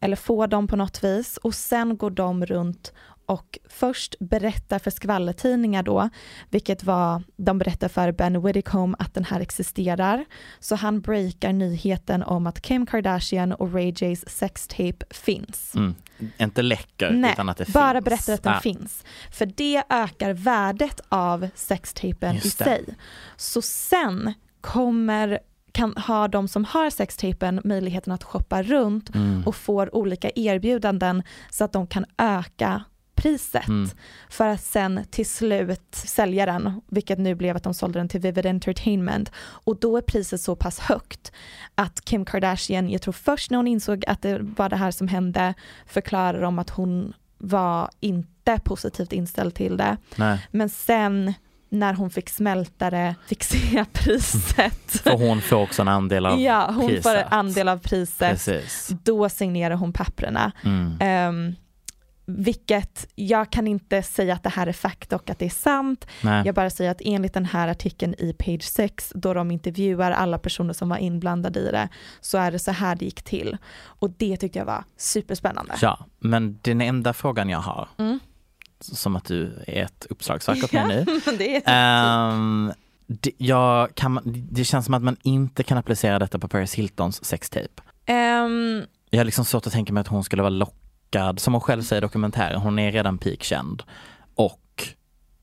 eller få dem på något vis och sen går de runt och först berättar för skvallertidningar då, vilket var, de berättar för Ben Widdicombe att den här existerar. Så han breakar nyheten om att Kim Kardashian och Ray J's sextape finns. Mm. Inte läcker, Nej, utan att det bara finns. berättar att den Ah. finns. För det ökar värdet av sextapen i sig. Så sen kommer kan ha de som har sextapen möjligheten att shoppa runt Mm. och får olika erbjudanden så att de kan öka priset Mm. för att sen till slut sälja den, vilket nu blev att de sålde den till Vivid Entertainment. Och då är priset så pass högt att Kim Kardashian, jag tror först när hon insåg att det var det här som hände, förklarar om att hon var inte positivt inställd till det. Nej. Men sen när hon fick smälta det, fick se priset. För hon får också en andel av ja, hon priset. får en andel av priset. Precis. Då signerar hon papprena. Mm. Ehm, vilket jag kan inte säga att det här är fakta och att det är sant. Nej. Jag bara säger att enligt den här artikeln i page 6 då de intervjuar alla personer som var inblandade i det så är det så här det gick till. Och det tyckte jag var superspännande. Ja, men den enda frågan jag har, Mm. som att du är ett uppslagsverk åt mig nu. det är Ehm, det, jag kan, det känns som att man inte kan applicera detta på Paris Hiltons sextape. Ehm, Jag har liksom svårt att tänka mig att hon skulle vara lockad, som hon själv säger i dokumentären, hon är redan peakkänd och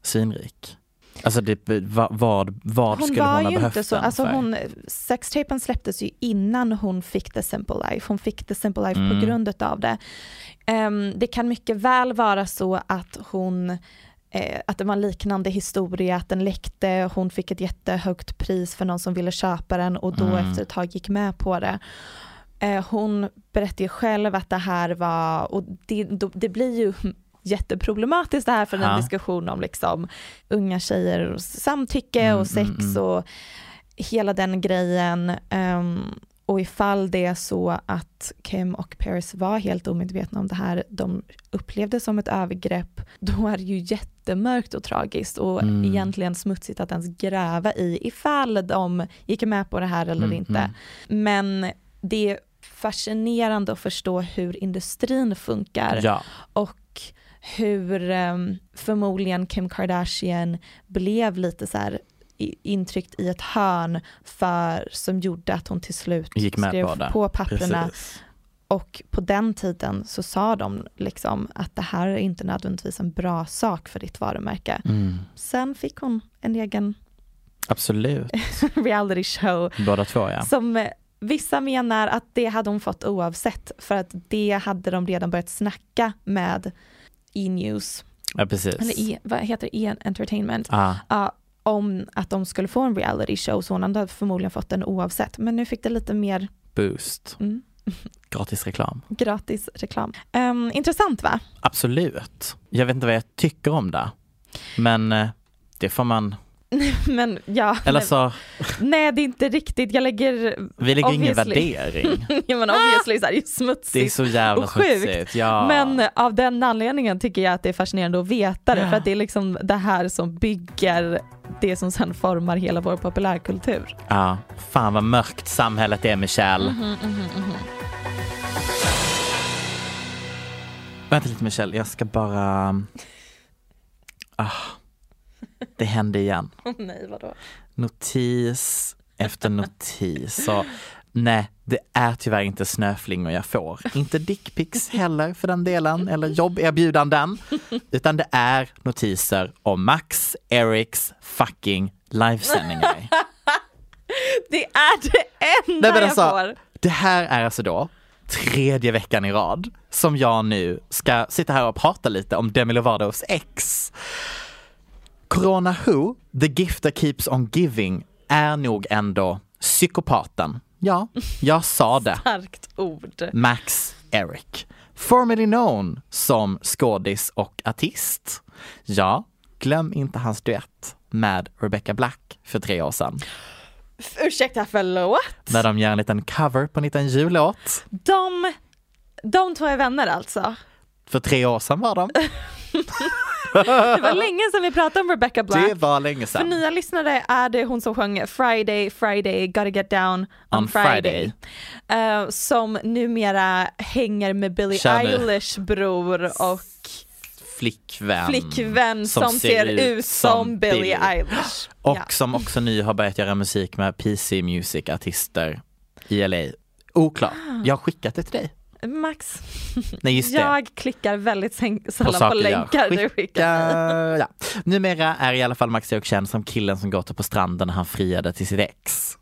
svinrik. Alltså det, vad, vad, vad hon skulle hon ha behövt så, den alltså för? hon, sextapen släpptes ju innan hon fick The Simple Life. Hon fick The Simple Life Mm. på grund av det. Ehm, det kan mycket väl vara så att hon eh, att det var en liknande historia, att den läckte, hon fick ett jättehögt pris för någon som ville köpa den och då Mm. efter ett tag gick med på det. Eh, hon berättade ju själv att det här var, och det, det blir ju jätteproblematiskt det här för en diskussion om liksom unga tjejer och samtycke Mm, och sex mm, mm. och hela den grejen. Ehm, och ifall det är så att Kim och Paris var helt omedvetna om det här, de upplevde som ett övergrepp, då är det ju jättemörkt och tragiskt och Mm. egentligen smutsigt att ens gräva i ifall de gick med på det här eller Mm, inte. mm. Men det är fascinerande att förstå hur industrin funkar Ja. och hur ehm, förmodligen Kim Kardashian blev lite så här intryckt i ett hörn för som gjorde att hon till slut Gick med skrev på det. på papperna Precis. och på den tiden så sa de liksom att det här är inte nödvändigtvis en bra sak för ditt varumärke. Mm. Sen fick hon en egen Absolut, reality show båda två ja. som eh, vissa menar att det hade hon fått oavsett för att det hade de redan börjat snacka med E-news, Ja precis. eller e, vad heter det, E-entertainment, Ah. ja, om att de skulle få en reality show så hon hade förmodligen fått den oavsett. Men nu fick det lite mer Boost. Mm. Gratis reklam. Gratis reklam. Ehm, intressant va? Absolut. Jag vet inte vad jag tycker om det. Men eh, det får man, Men ja. eller så, nej det är inte riktigt, jag lägger vi lägger ingen värdering. ja men obviously så är det ju smutsigt. Det är så jävla och sjukt. smutsigt. Ja. Men av den anledningen tycker jag att det är fascinerande att veta det Ja. för att det är liksom det här som bygger det som sen formar hela vår populärkultur. ja, fan vad mörkt samhället är Michelle. Mhm, Vänta lite Michelle, jag ska bara... Ah, det hände igen. Nej vadå? Notis efter notis. Så, nej, det är tyvärr inte snöflingor jag får. Inte dickpics heller för den delen, eller jobberbjudanden. Utan det är notiser om Max Eriks fucking livesändningar. Det är det enda Nej, men jag alltså, får. Det här är alltså då tredje veckan i rad som jag nu ska sitta här och prata lite om Demi Lovatos ex. Corona Who, the gift that keeps on giving, är nog ändå psykopaten. Ja, jag sa det. Starkt ord. Max Eric. Formerly known som skådis och artist. Ja, glöm inte hans duett med Rebecca Black för tre år sedan. Ursäkta förlåt? När de gör en liten cover på en liten jullåt. De, de två är vänner alltså? För tre år sedan var de. Det var länge sedan vi pratade om Rebecca Black. Det var länge För sedan. nya lyssnare är det hon som sjöng Friday, Friday, gotta get down on, On Friday. Eh, som numera hänger med Billie. Eilish bror och Flickvän. flickvän som, ser, ut som Billie Eilish. Och Ja. som också nu har börjat göra musik med PC Music artister i LA. Oklart. Jag har skickat det till dig. Max, Nej just det. jag klickar väldigt På sällan på, jag länkar du skickar. Ja. Numera är i alla fall Max Eric känd som killen som gått på stranden när han friade till sitt ex.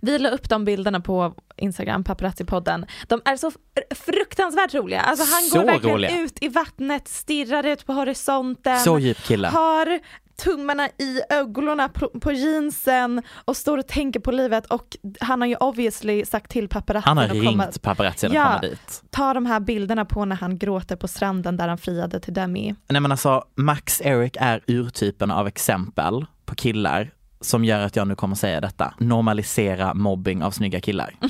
Vi la upp de bilderna på Instagram, paparazzi-podden. De är så fr- fruktansvärt roliga. Alltså han Så går verkligen roliga. ut i vattnet, stirrar ut på horisonten. Så djup kille. Har tummarna i ögonen på, på jeansen och står och tänker på livet och han har ju obviously sagt till paparazzin Han har ringt komma, paparazzin Ja. komma dit. ta de här bilderna på när han gråter på stranden där han friade till Demi. Nej men alltså Max Eric är urtypen av exempel på killar som gör att jag nu kommer säga detta. Normalisera mobbing av snygga killar.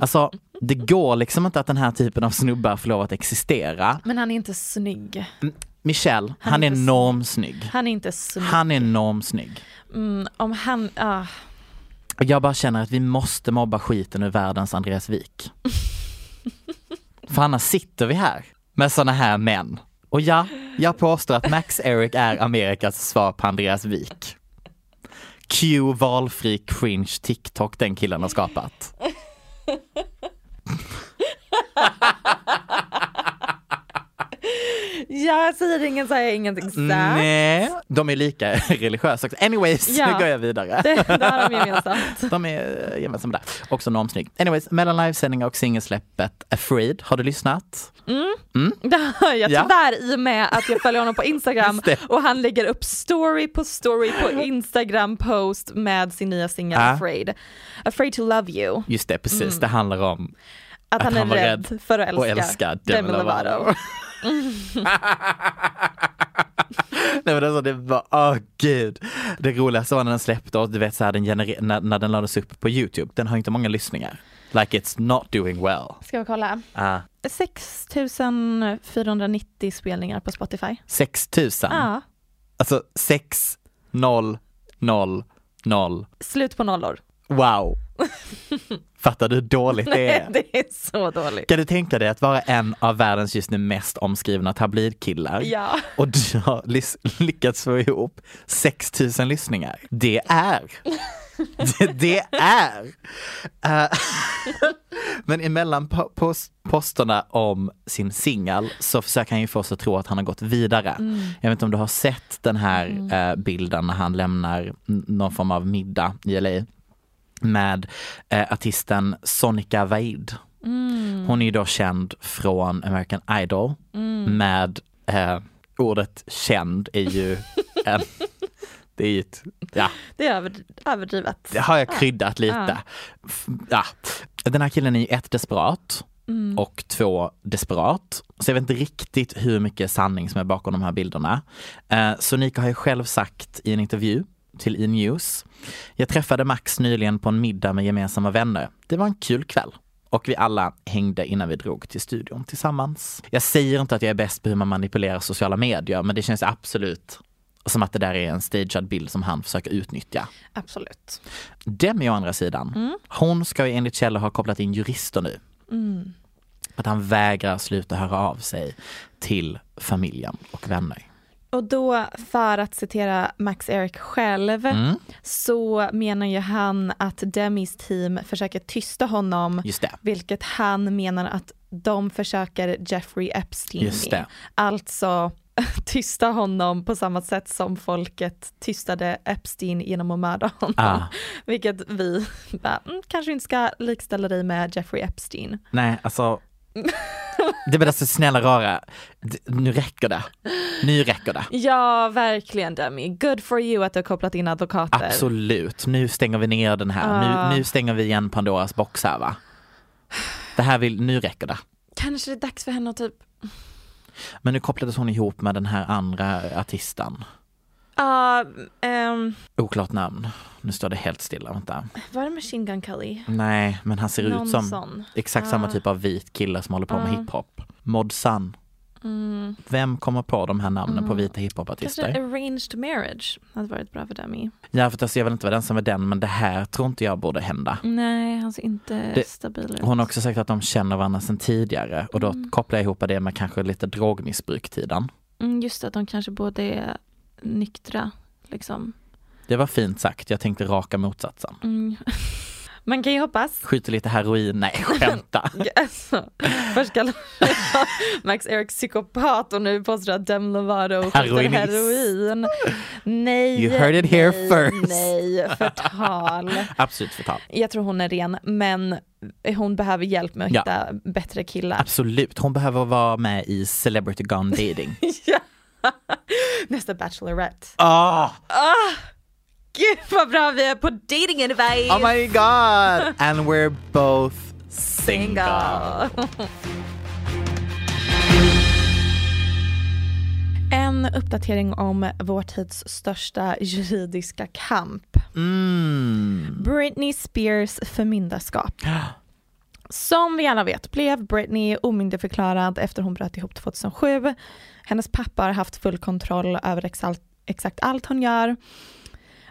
Alltså det går liksom inte att den här typen av snubbar får lov att existera. Men han är inte snygg. Michelle, han, Han är är inte normsnygg. Han är inte snygg. Han är normsnygg. Mm, om han, ah. Jag bara känner att vi måste mobba skiten ur världens Andreas Wik. För annars sitter vi här med såna här män. Och ja, jag påstår att Max Eric är Amerikas svar på Andreas Wik. Q valfri cringe TikTok den killen har skapat. Jag säger ingen säger ingenting sagt. Nej, de är lika religiösa också. Anyways, Ja. nu går jag vidare. Det, det har de gemensamt. De är eh, gemensamma där. Också normsnygg. Anyways, mellan livesändningar och singelsläppet Afraid, har du lyssnat? Mm. Mm. Det har jag Ja. tyvärr i och med att jag följer honom på Instagram och han lägger upp story på story på Instagram post med sin nya singel Ja. Afraid. Afraid to love you. Just det, precis. Mm. Det handlar om Att, han är var rädd, för att älska, och älska Demi Lovato. Nej men alltså det var, åh gud. Det roligaste var när den släppte och du vet så här, den när, när den lades upp på Youtube, den har inte många lyssningar. Like it's not doing well. Ska vi kolla? Uh, 6490 spelningar på Spotify. 6000. Ja, Alltså 6 0 0 0. slut på nollor. Wow. Fattar du hur dåligt det är? Nej, det är så dåligt. Kan du tänka dig att vara en av världens just nu mest omskrivna tabloidkillar Ja. och du har lyckats få ihop 6000 lyssningar? Det är det, det är! Eh, men emellan po- pos- posterna om sin singel så försöker han ju få oss att tro att han har gått vidare. Mm. Jag vet inte om du har sett den här eh, bilden när han lämnar någon form av middag i LA med eh, artisten Sonica Vaid. Mm. Hon är ju då känd från American Idol Mm. med eh, ordet känd är ju en, det är ju ett, ja, Det är över, överdrivet. det har jag kryddat lite. Ja. Ja. Den här killen är ju ett desperat Mm. och två desperat. Så jag vet inte riktigt hur mycket sanning som är bakom de här bilderna. Eh, Så Nika har ju själv sagt i en intervju till E-news. Jag träffade Max nyligen på en middag med gemensamma vänner. Det var en kul kväll. Och vi alla hängde innan vi drog till studion tillsammans. Jag säger inte att jag är bäst på hur man manipulerar sociala medier, men det känns absolut som att det där är en stagead bild som han försöker utnyttja. Absolut. Demi å andra sidan, Mm. hon ska ju enligt källor ha kopplat in jurister nu. Mm. Att han vägrar sluta höra av sig till familjen och vänner. Och då, för att citera Max Eric själv, Mm. så menar ju han att Demis team försöker tysta honom, vilket han menar att de försöker Jeffrey Epstein Just med. det. Alltså tysta honom på samma sätt som folket tystade Epstein genom att mörda honom. Ah. Vilket vi bara, mm, kanske inte ska likställa dig med Jeffrey Epstein. Nej, alltså. Det är bara så snälla rara. Nu räcker det. Nu räcker det. Ja, verkligen Demi. Good for you att du har kopplat in advokater. Absolut. Nu stänger vi ner den här. Ah. Nu, nu stänger vi igen Pandoras box här va. Det här vill, nu räcker det. Kanske det är dags för henne att typ Men nu kopplades hon ihop med den här andra artisten. Ja, ehm, Oklart namn. Nu står det helt stilla, vänta. var det Machine Gun Kelly? Nej, men han ser Någon ut som sån. exakt samma Ah. typ av vit kille som håller på med Ah. hiphop. Mod Sun. Mm. Vem kommer på de här namnen på Mm. vita Kanske hiphopartister? arranged marriage hade varit bra för Demi. Ja, för alltså, jag vill inte vara den som är den, men det här tror inte jag borde hända. Nej, han ser inte Det- stabil ut. Hon har också sagt att de känner varandra sedan tidigare och då Mm. kopplar jag ihop det med kanske lite drogmissbruk-tiden. Mm, just det, att de kanske både nyktra liksom. Det var fint sagt, jag tänkte raka motsatsen. Mm. Man kan ju hoppas. Skjuter lite heroin, nej skämta. Alltså, först kallar Max Eric psykopat och nu påstår att Demi Lovato skjuter heroin. Nej, You heard it here nej, first. nej, förtal. Absolut förtal. Jag tror hon är ren, men hon behöver hjälp med att Ja. hitta bättre killar. Absolut, hon behöver vara med i Celebrity Gone Dating. ja. Nästa Bachelorette. Ah! Ah, gud vad bra vi är på dating advice! Oh my god! And we're both single. En uppdatering om vår tids största juridiska kamp. Mm. Britney Spears förmyndarskap. Som vi alla vet blev Britney omyndigförklarad efter hon bröt ihop 2007. Hennes pappa har haft full kontroll över exakt, exakt allt hon gör.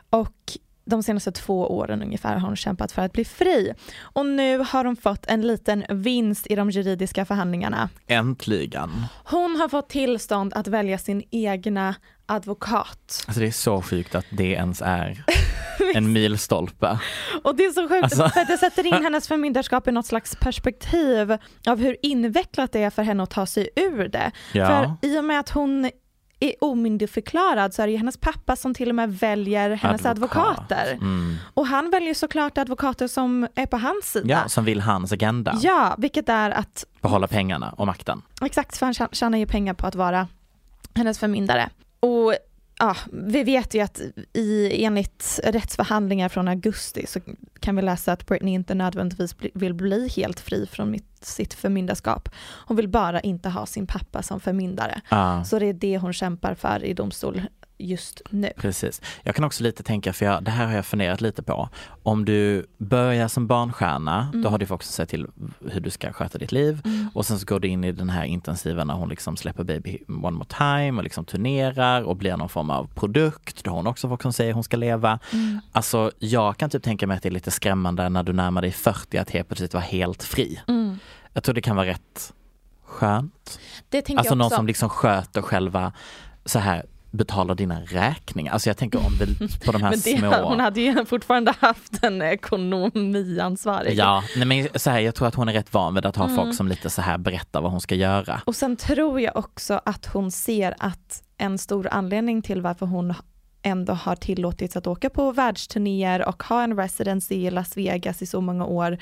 Och de senaste två åren ungefär har hon kämpat för att bli fri. Och nu har hon fått en liten vinst i de juridiska förhandlingarna. Äntligen. Hon har fått tillstånd att välja sin egna advokat. Alltså det är så sjukt att det ens är en milstolpe. Och det är så sjukt Alltså- för att det sätter in hennes förmyndarskap i något slags perspektiv av hur invecklat det är för henne att ta sig ur det. Ja. För i och med att hon är omyndigförklarad så är det ju hennes pappa som till och med väljer hennes Advokat. advokater. Mm. Och han väljer såklart advokater som är på hans sida. Ja, som vill hans agenda. Ja, vilket är att, Behålla pengarna och makten. exakt för han tjä- tjänar ju pengar på att vara hennes förmyndare. Och ja, vi vet ju att i, enligt rättsförhandlingar från augusti så kan vi läsa att Britney inte nödvändigtvis vill bli helt fri från mitt, sitt förmyndarskap. Hon vill bara inte ha sin pappa som förmyndare. Ja. Så det är det hon kämpar för i domstol just nu. Precis. Jag kan också lite tänka, för jag, det här har jag funderat lite på. Om du börjar som barnstjärna, Mm. då har du också sett till hur du ska sköta ditt liv. Mm. Och sen så går du in i den här intensiva när hon liksom släpper Baby One More Time och liksom turnerar och blir någon form av produkt. Då har hon också folk som säger hon ska leva. Mm. Alltså jag kan typ tänka mig att det är lite skrämmande när du närmar dig 40 att helt plötsligt vara helt fri. Mm. Jag tror det kan vara rätt skönt. Alltså någon som liksom sköter själva så här betalar dina räkningar. Alltså jag tänker om det på de här Men det, små... hon hade ju fortfarande haft en ekonomiansvarig. Ja, nej men så här, jag tror att hon är rätt van vid att ha Mm. folk som lite så här berättar vad hon ska göra. Och sen tror jag också att hon ser att en stor anledning till varför hon ändå har tillåtits att åka på världsturnéer och ha en residency i Las Vegas i så många år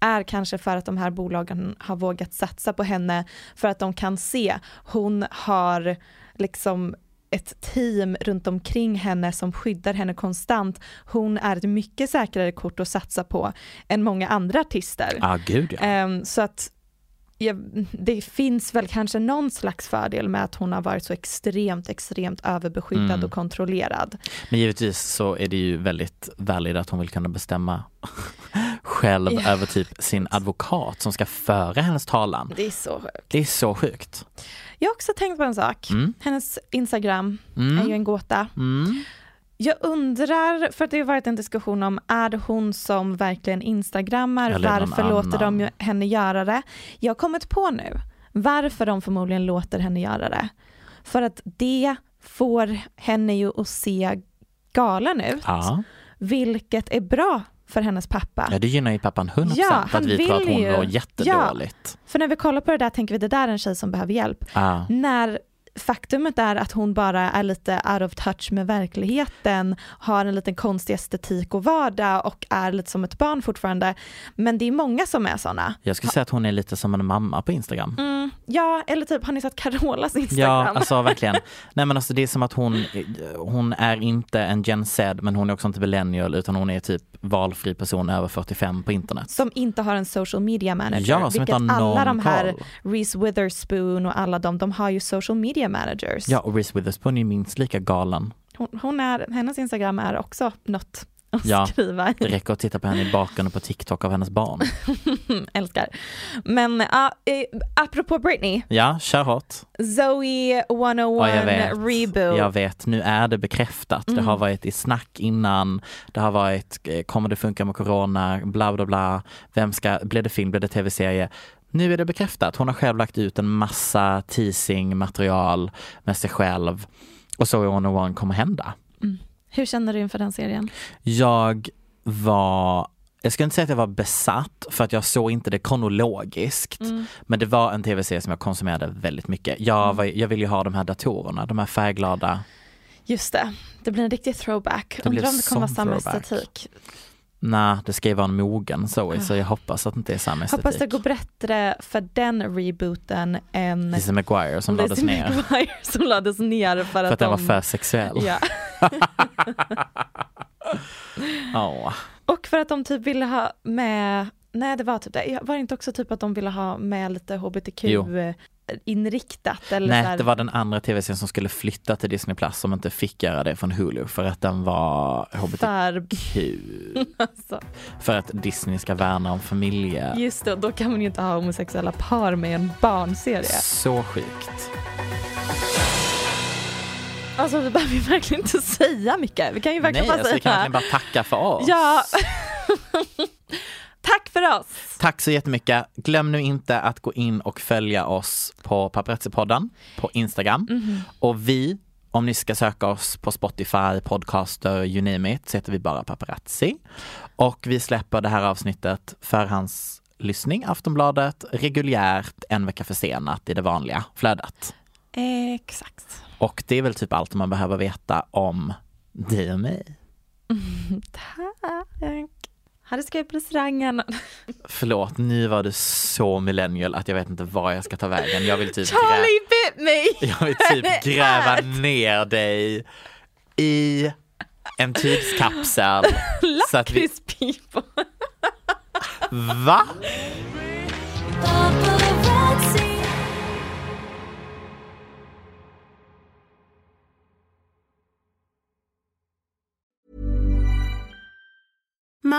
är kanske för att de här bolagen har vågat satsa på henne för att de kan se hon har liksom ett team runt omkring henne som skyddar henne konstant. Hon är ett mycket säkrare kort att satsa på än många andra artister. Ja, gud ja. Ehm, så att ja, det finns väl kanske någon slags fördel med att hon har varit så extremt, extremt överbeskyddad Mm. och kontrollerad. Men givetvis så är det ju väldigt valid att hon vill kunna bestämma själv Ja. över typ sin advokat som ska föra hennes talan. Det är så sjukt. Det är så sjukt. Jag har också tänkt på en sak. Mm. Hennes Instagram Mm. är ju en gåta. Mm. Jag undrar, för det har varit en diskussion om, är det hon som verkligen instagrammar? Eller Varför låter de henne göra det? Jag har kommit på nu varför de förmodligen låter henne göra det. För att det får henne ju att se galen ut, Ja. vilket är bra för hennes pappa. ja, det gynnar ju pappan 100% Ja, att vi tror att hon ju- mår jättedåligt. För när vi kollar på det där tänker vi det där är en tjej som behöver hjälp. Ja. När faktumet är att hon bara är lite out of touch med verkligheten, har en liten konstig estetik och vardag och är lite som ett barn fortfarande. Men det är många som är sådana. Jag skulle säga att hon är lite som en mamma på Instagram. Mm, ja, eller typ har ni sett Carolas Instagram? Ja, alltså verkligen. Nej men alltså det är som att hon, hon är inte en Gen Z men hon är också inte millennial utan hon är typ valfri person över 45 på internet. Som inte har en social media manager. Ja, som inte vilket har alla någon de här. Reese Witherspoon och alla de, de har ju social media managers. Ja och Reese Witherspoon är minst lika galen. Hon, hon är, hennes Instagram är också något att Ja, skriva det räcker att titta på henne i bakgrunden på TikTok av hennes barn. Älskar. Men ja, eh, apropå Britney, Ja, kör hårt. Zoe 101 Ja, jag vet. reboot. Jag vet, nu är det bekräftat. Det Mm. har varit i snack innan. Det har varit, eh, kommer det funka med corona, bla bla bla. Vem ska, blir det film, blir det tv-serie? Nu är det bekräftat. Hon har själv lagt ut en massa teasing material med sig själv. Och så är One One kommer hända. Hur känner du inför den serien? Jag var jag skulle inte säga att jag var besatt för att jag såg inte det kronologiskt. Mm. Men det var en tv-serie som jag konsumerade väldigt mycket. Jag, var, jag vill ju ha de här datorerna, de här färgglada. Just det, det blir en riktig throwback. Det Undrar om det kommer vara samma estetik. Nej, det ska ju vara en mogen Zoe så jag hoppas att det inte är samma estetik. Hoppas det går bättre för den rebooten än Lizzie McGuire som lades Lizzie ner. McGuire som lades ner för, För att, att den var de... för sexuell. Ja. Ja. Och för att de typ ville ha med, nej det var typ det, var det inte också typ att de ville ha med lite hbtq Jo. inriktat? Eller Nej, här- det var den andra tv-serien som skulle flytta till Disney Plus som inte fick göra det från Hulu för att den var hbtq. För... alltså, För att Disney ska värna om familje. just det, då kan man ju inte ha homosexuella par med en barnserie. Så sjukt. Alltså vi behöver ju verkligen inte säga mycket. Vi kan ju verkligen Nej, bara alltså, vi kan säga verkligen bara tacka för oss. Ja. Tack för oss. Tack så jättemycket. Glöm nu inte att gå in och följa oss på Paparazzi-podden på Instagram. Mhm. Och vi, om ni ska söka oss på Spotify, Podcaster, you name it, så heter vi bara Paparazzi. Och vi släpper det här avsnittet förhandslyssning, Aftonbladet, reguljärt en vecka försenat i det vanliga flödet. Exakt. Och det är väl typ allt man behöver veta om dig och mig. Tack. Ha det skoj på restaurangen. Förlåt, nu var du så millennial att jag vet inte var jag ska ta vägen. Jag vill typ Charlie bit me! Jag vill typ gräva ner dig i en tidskapsel. vi... Lakrits-people. Va?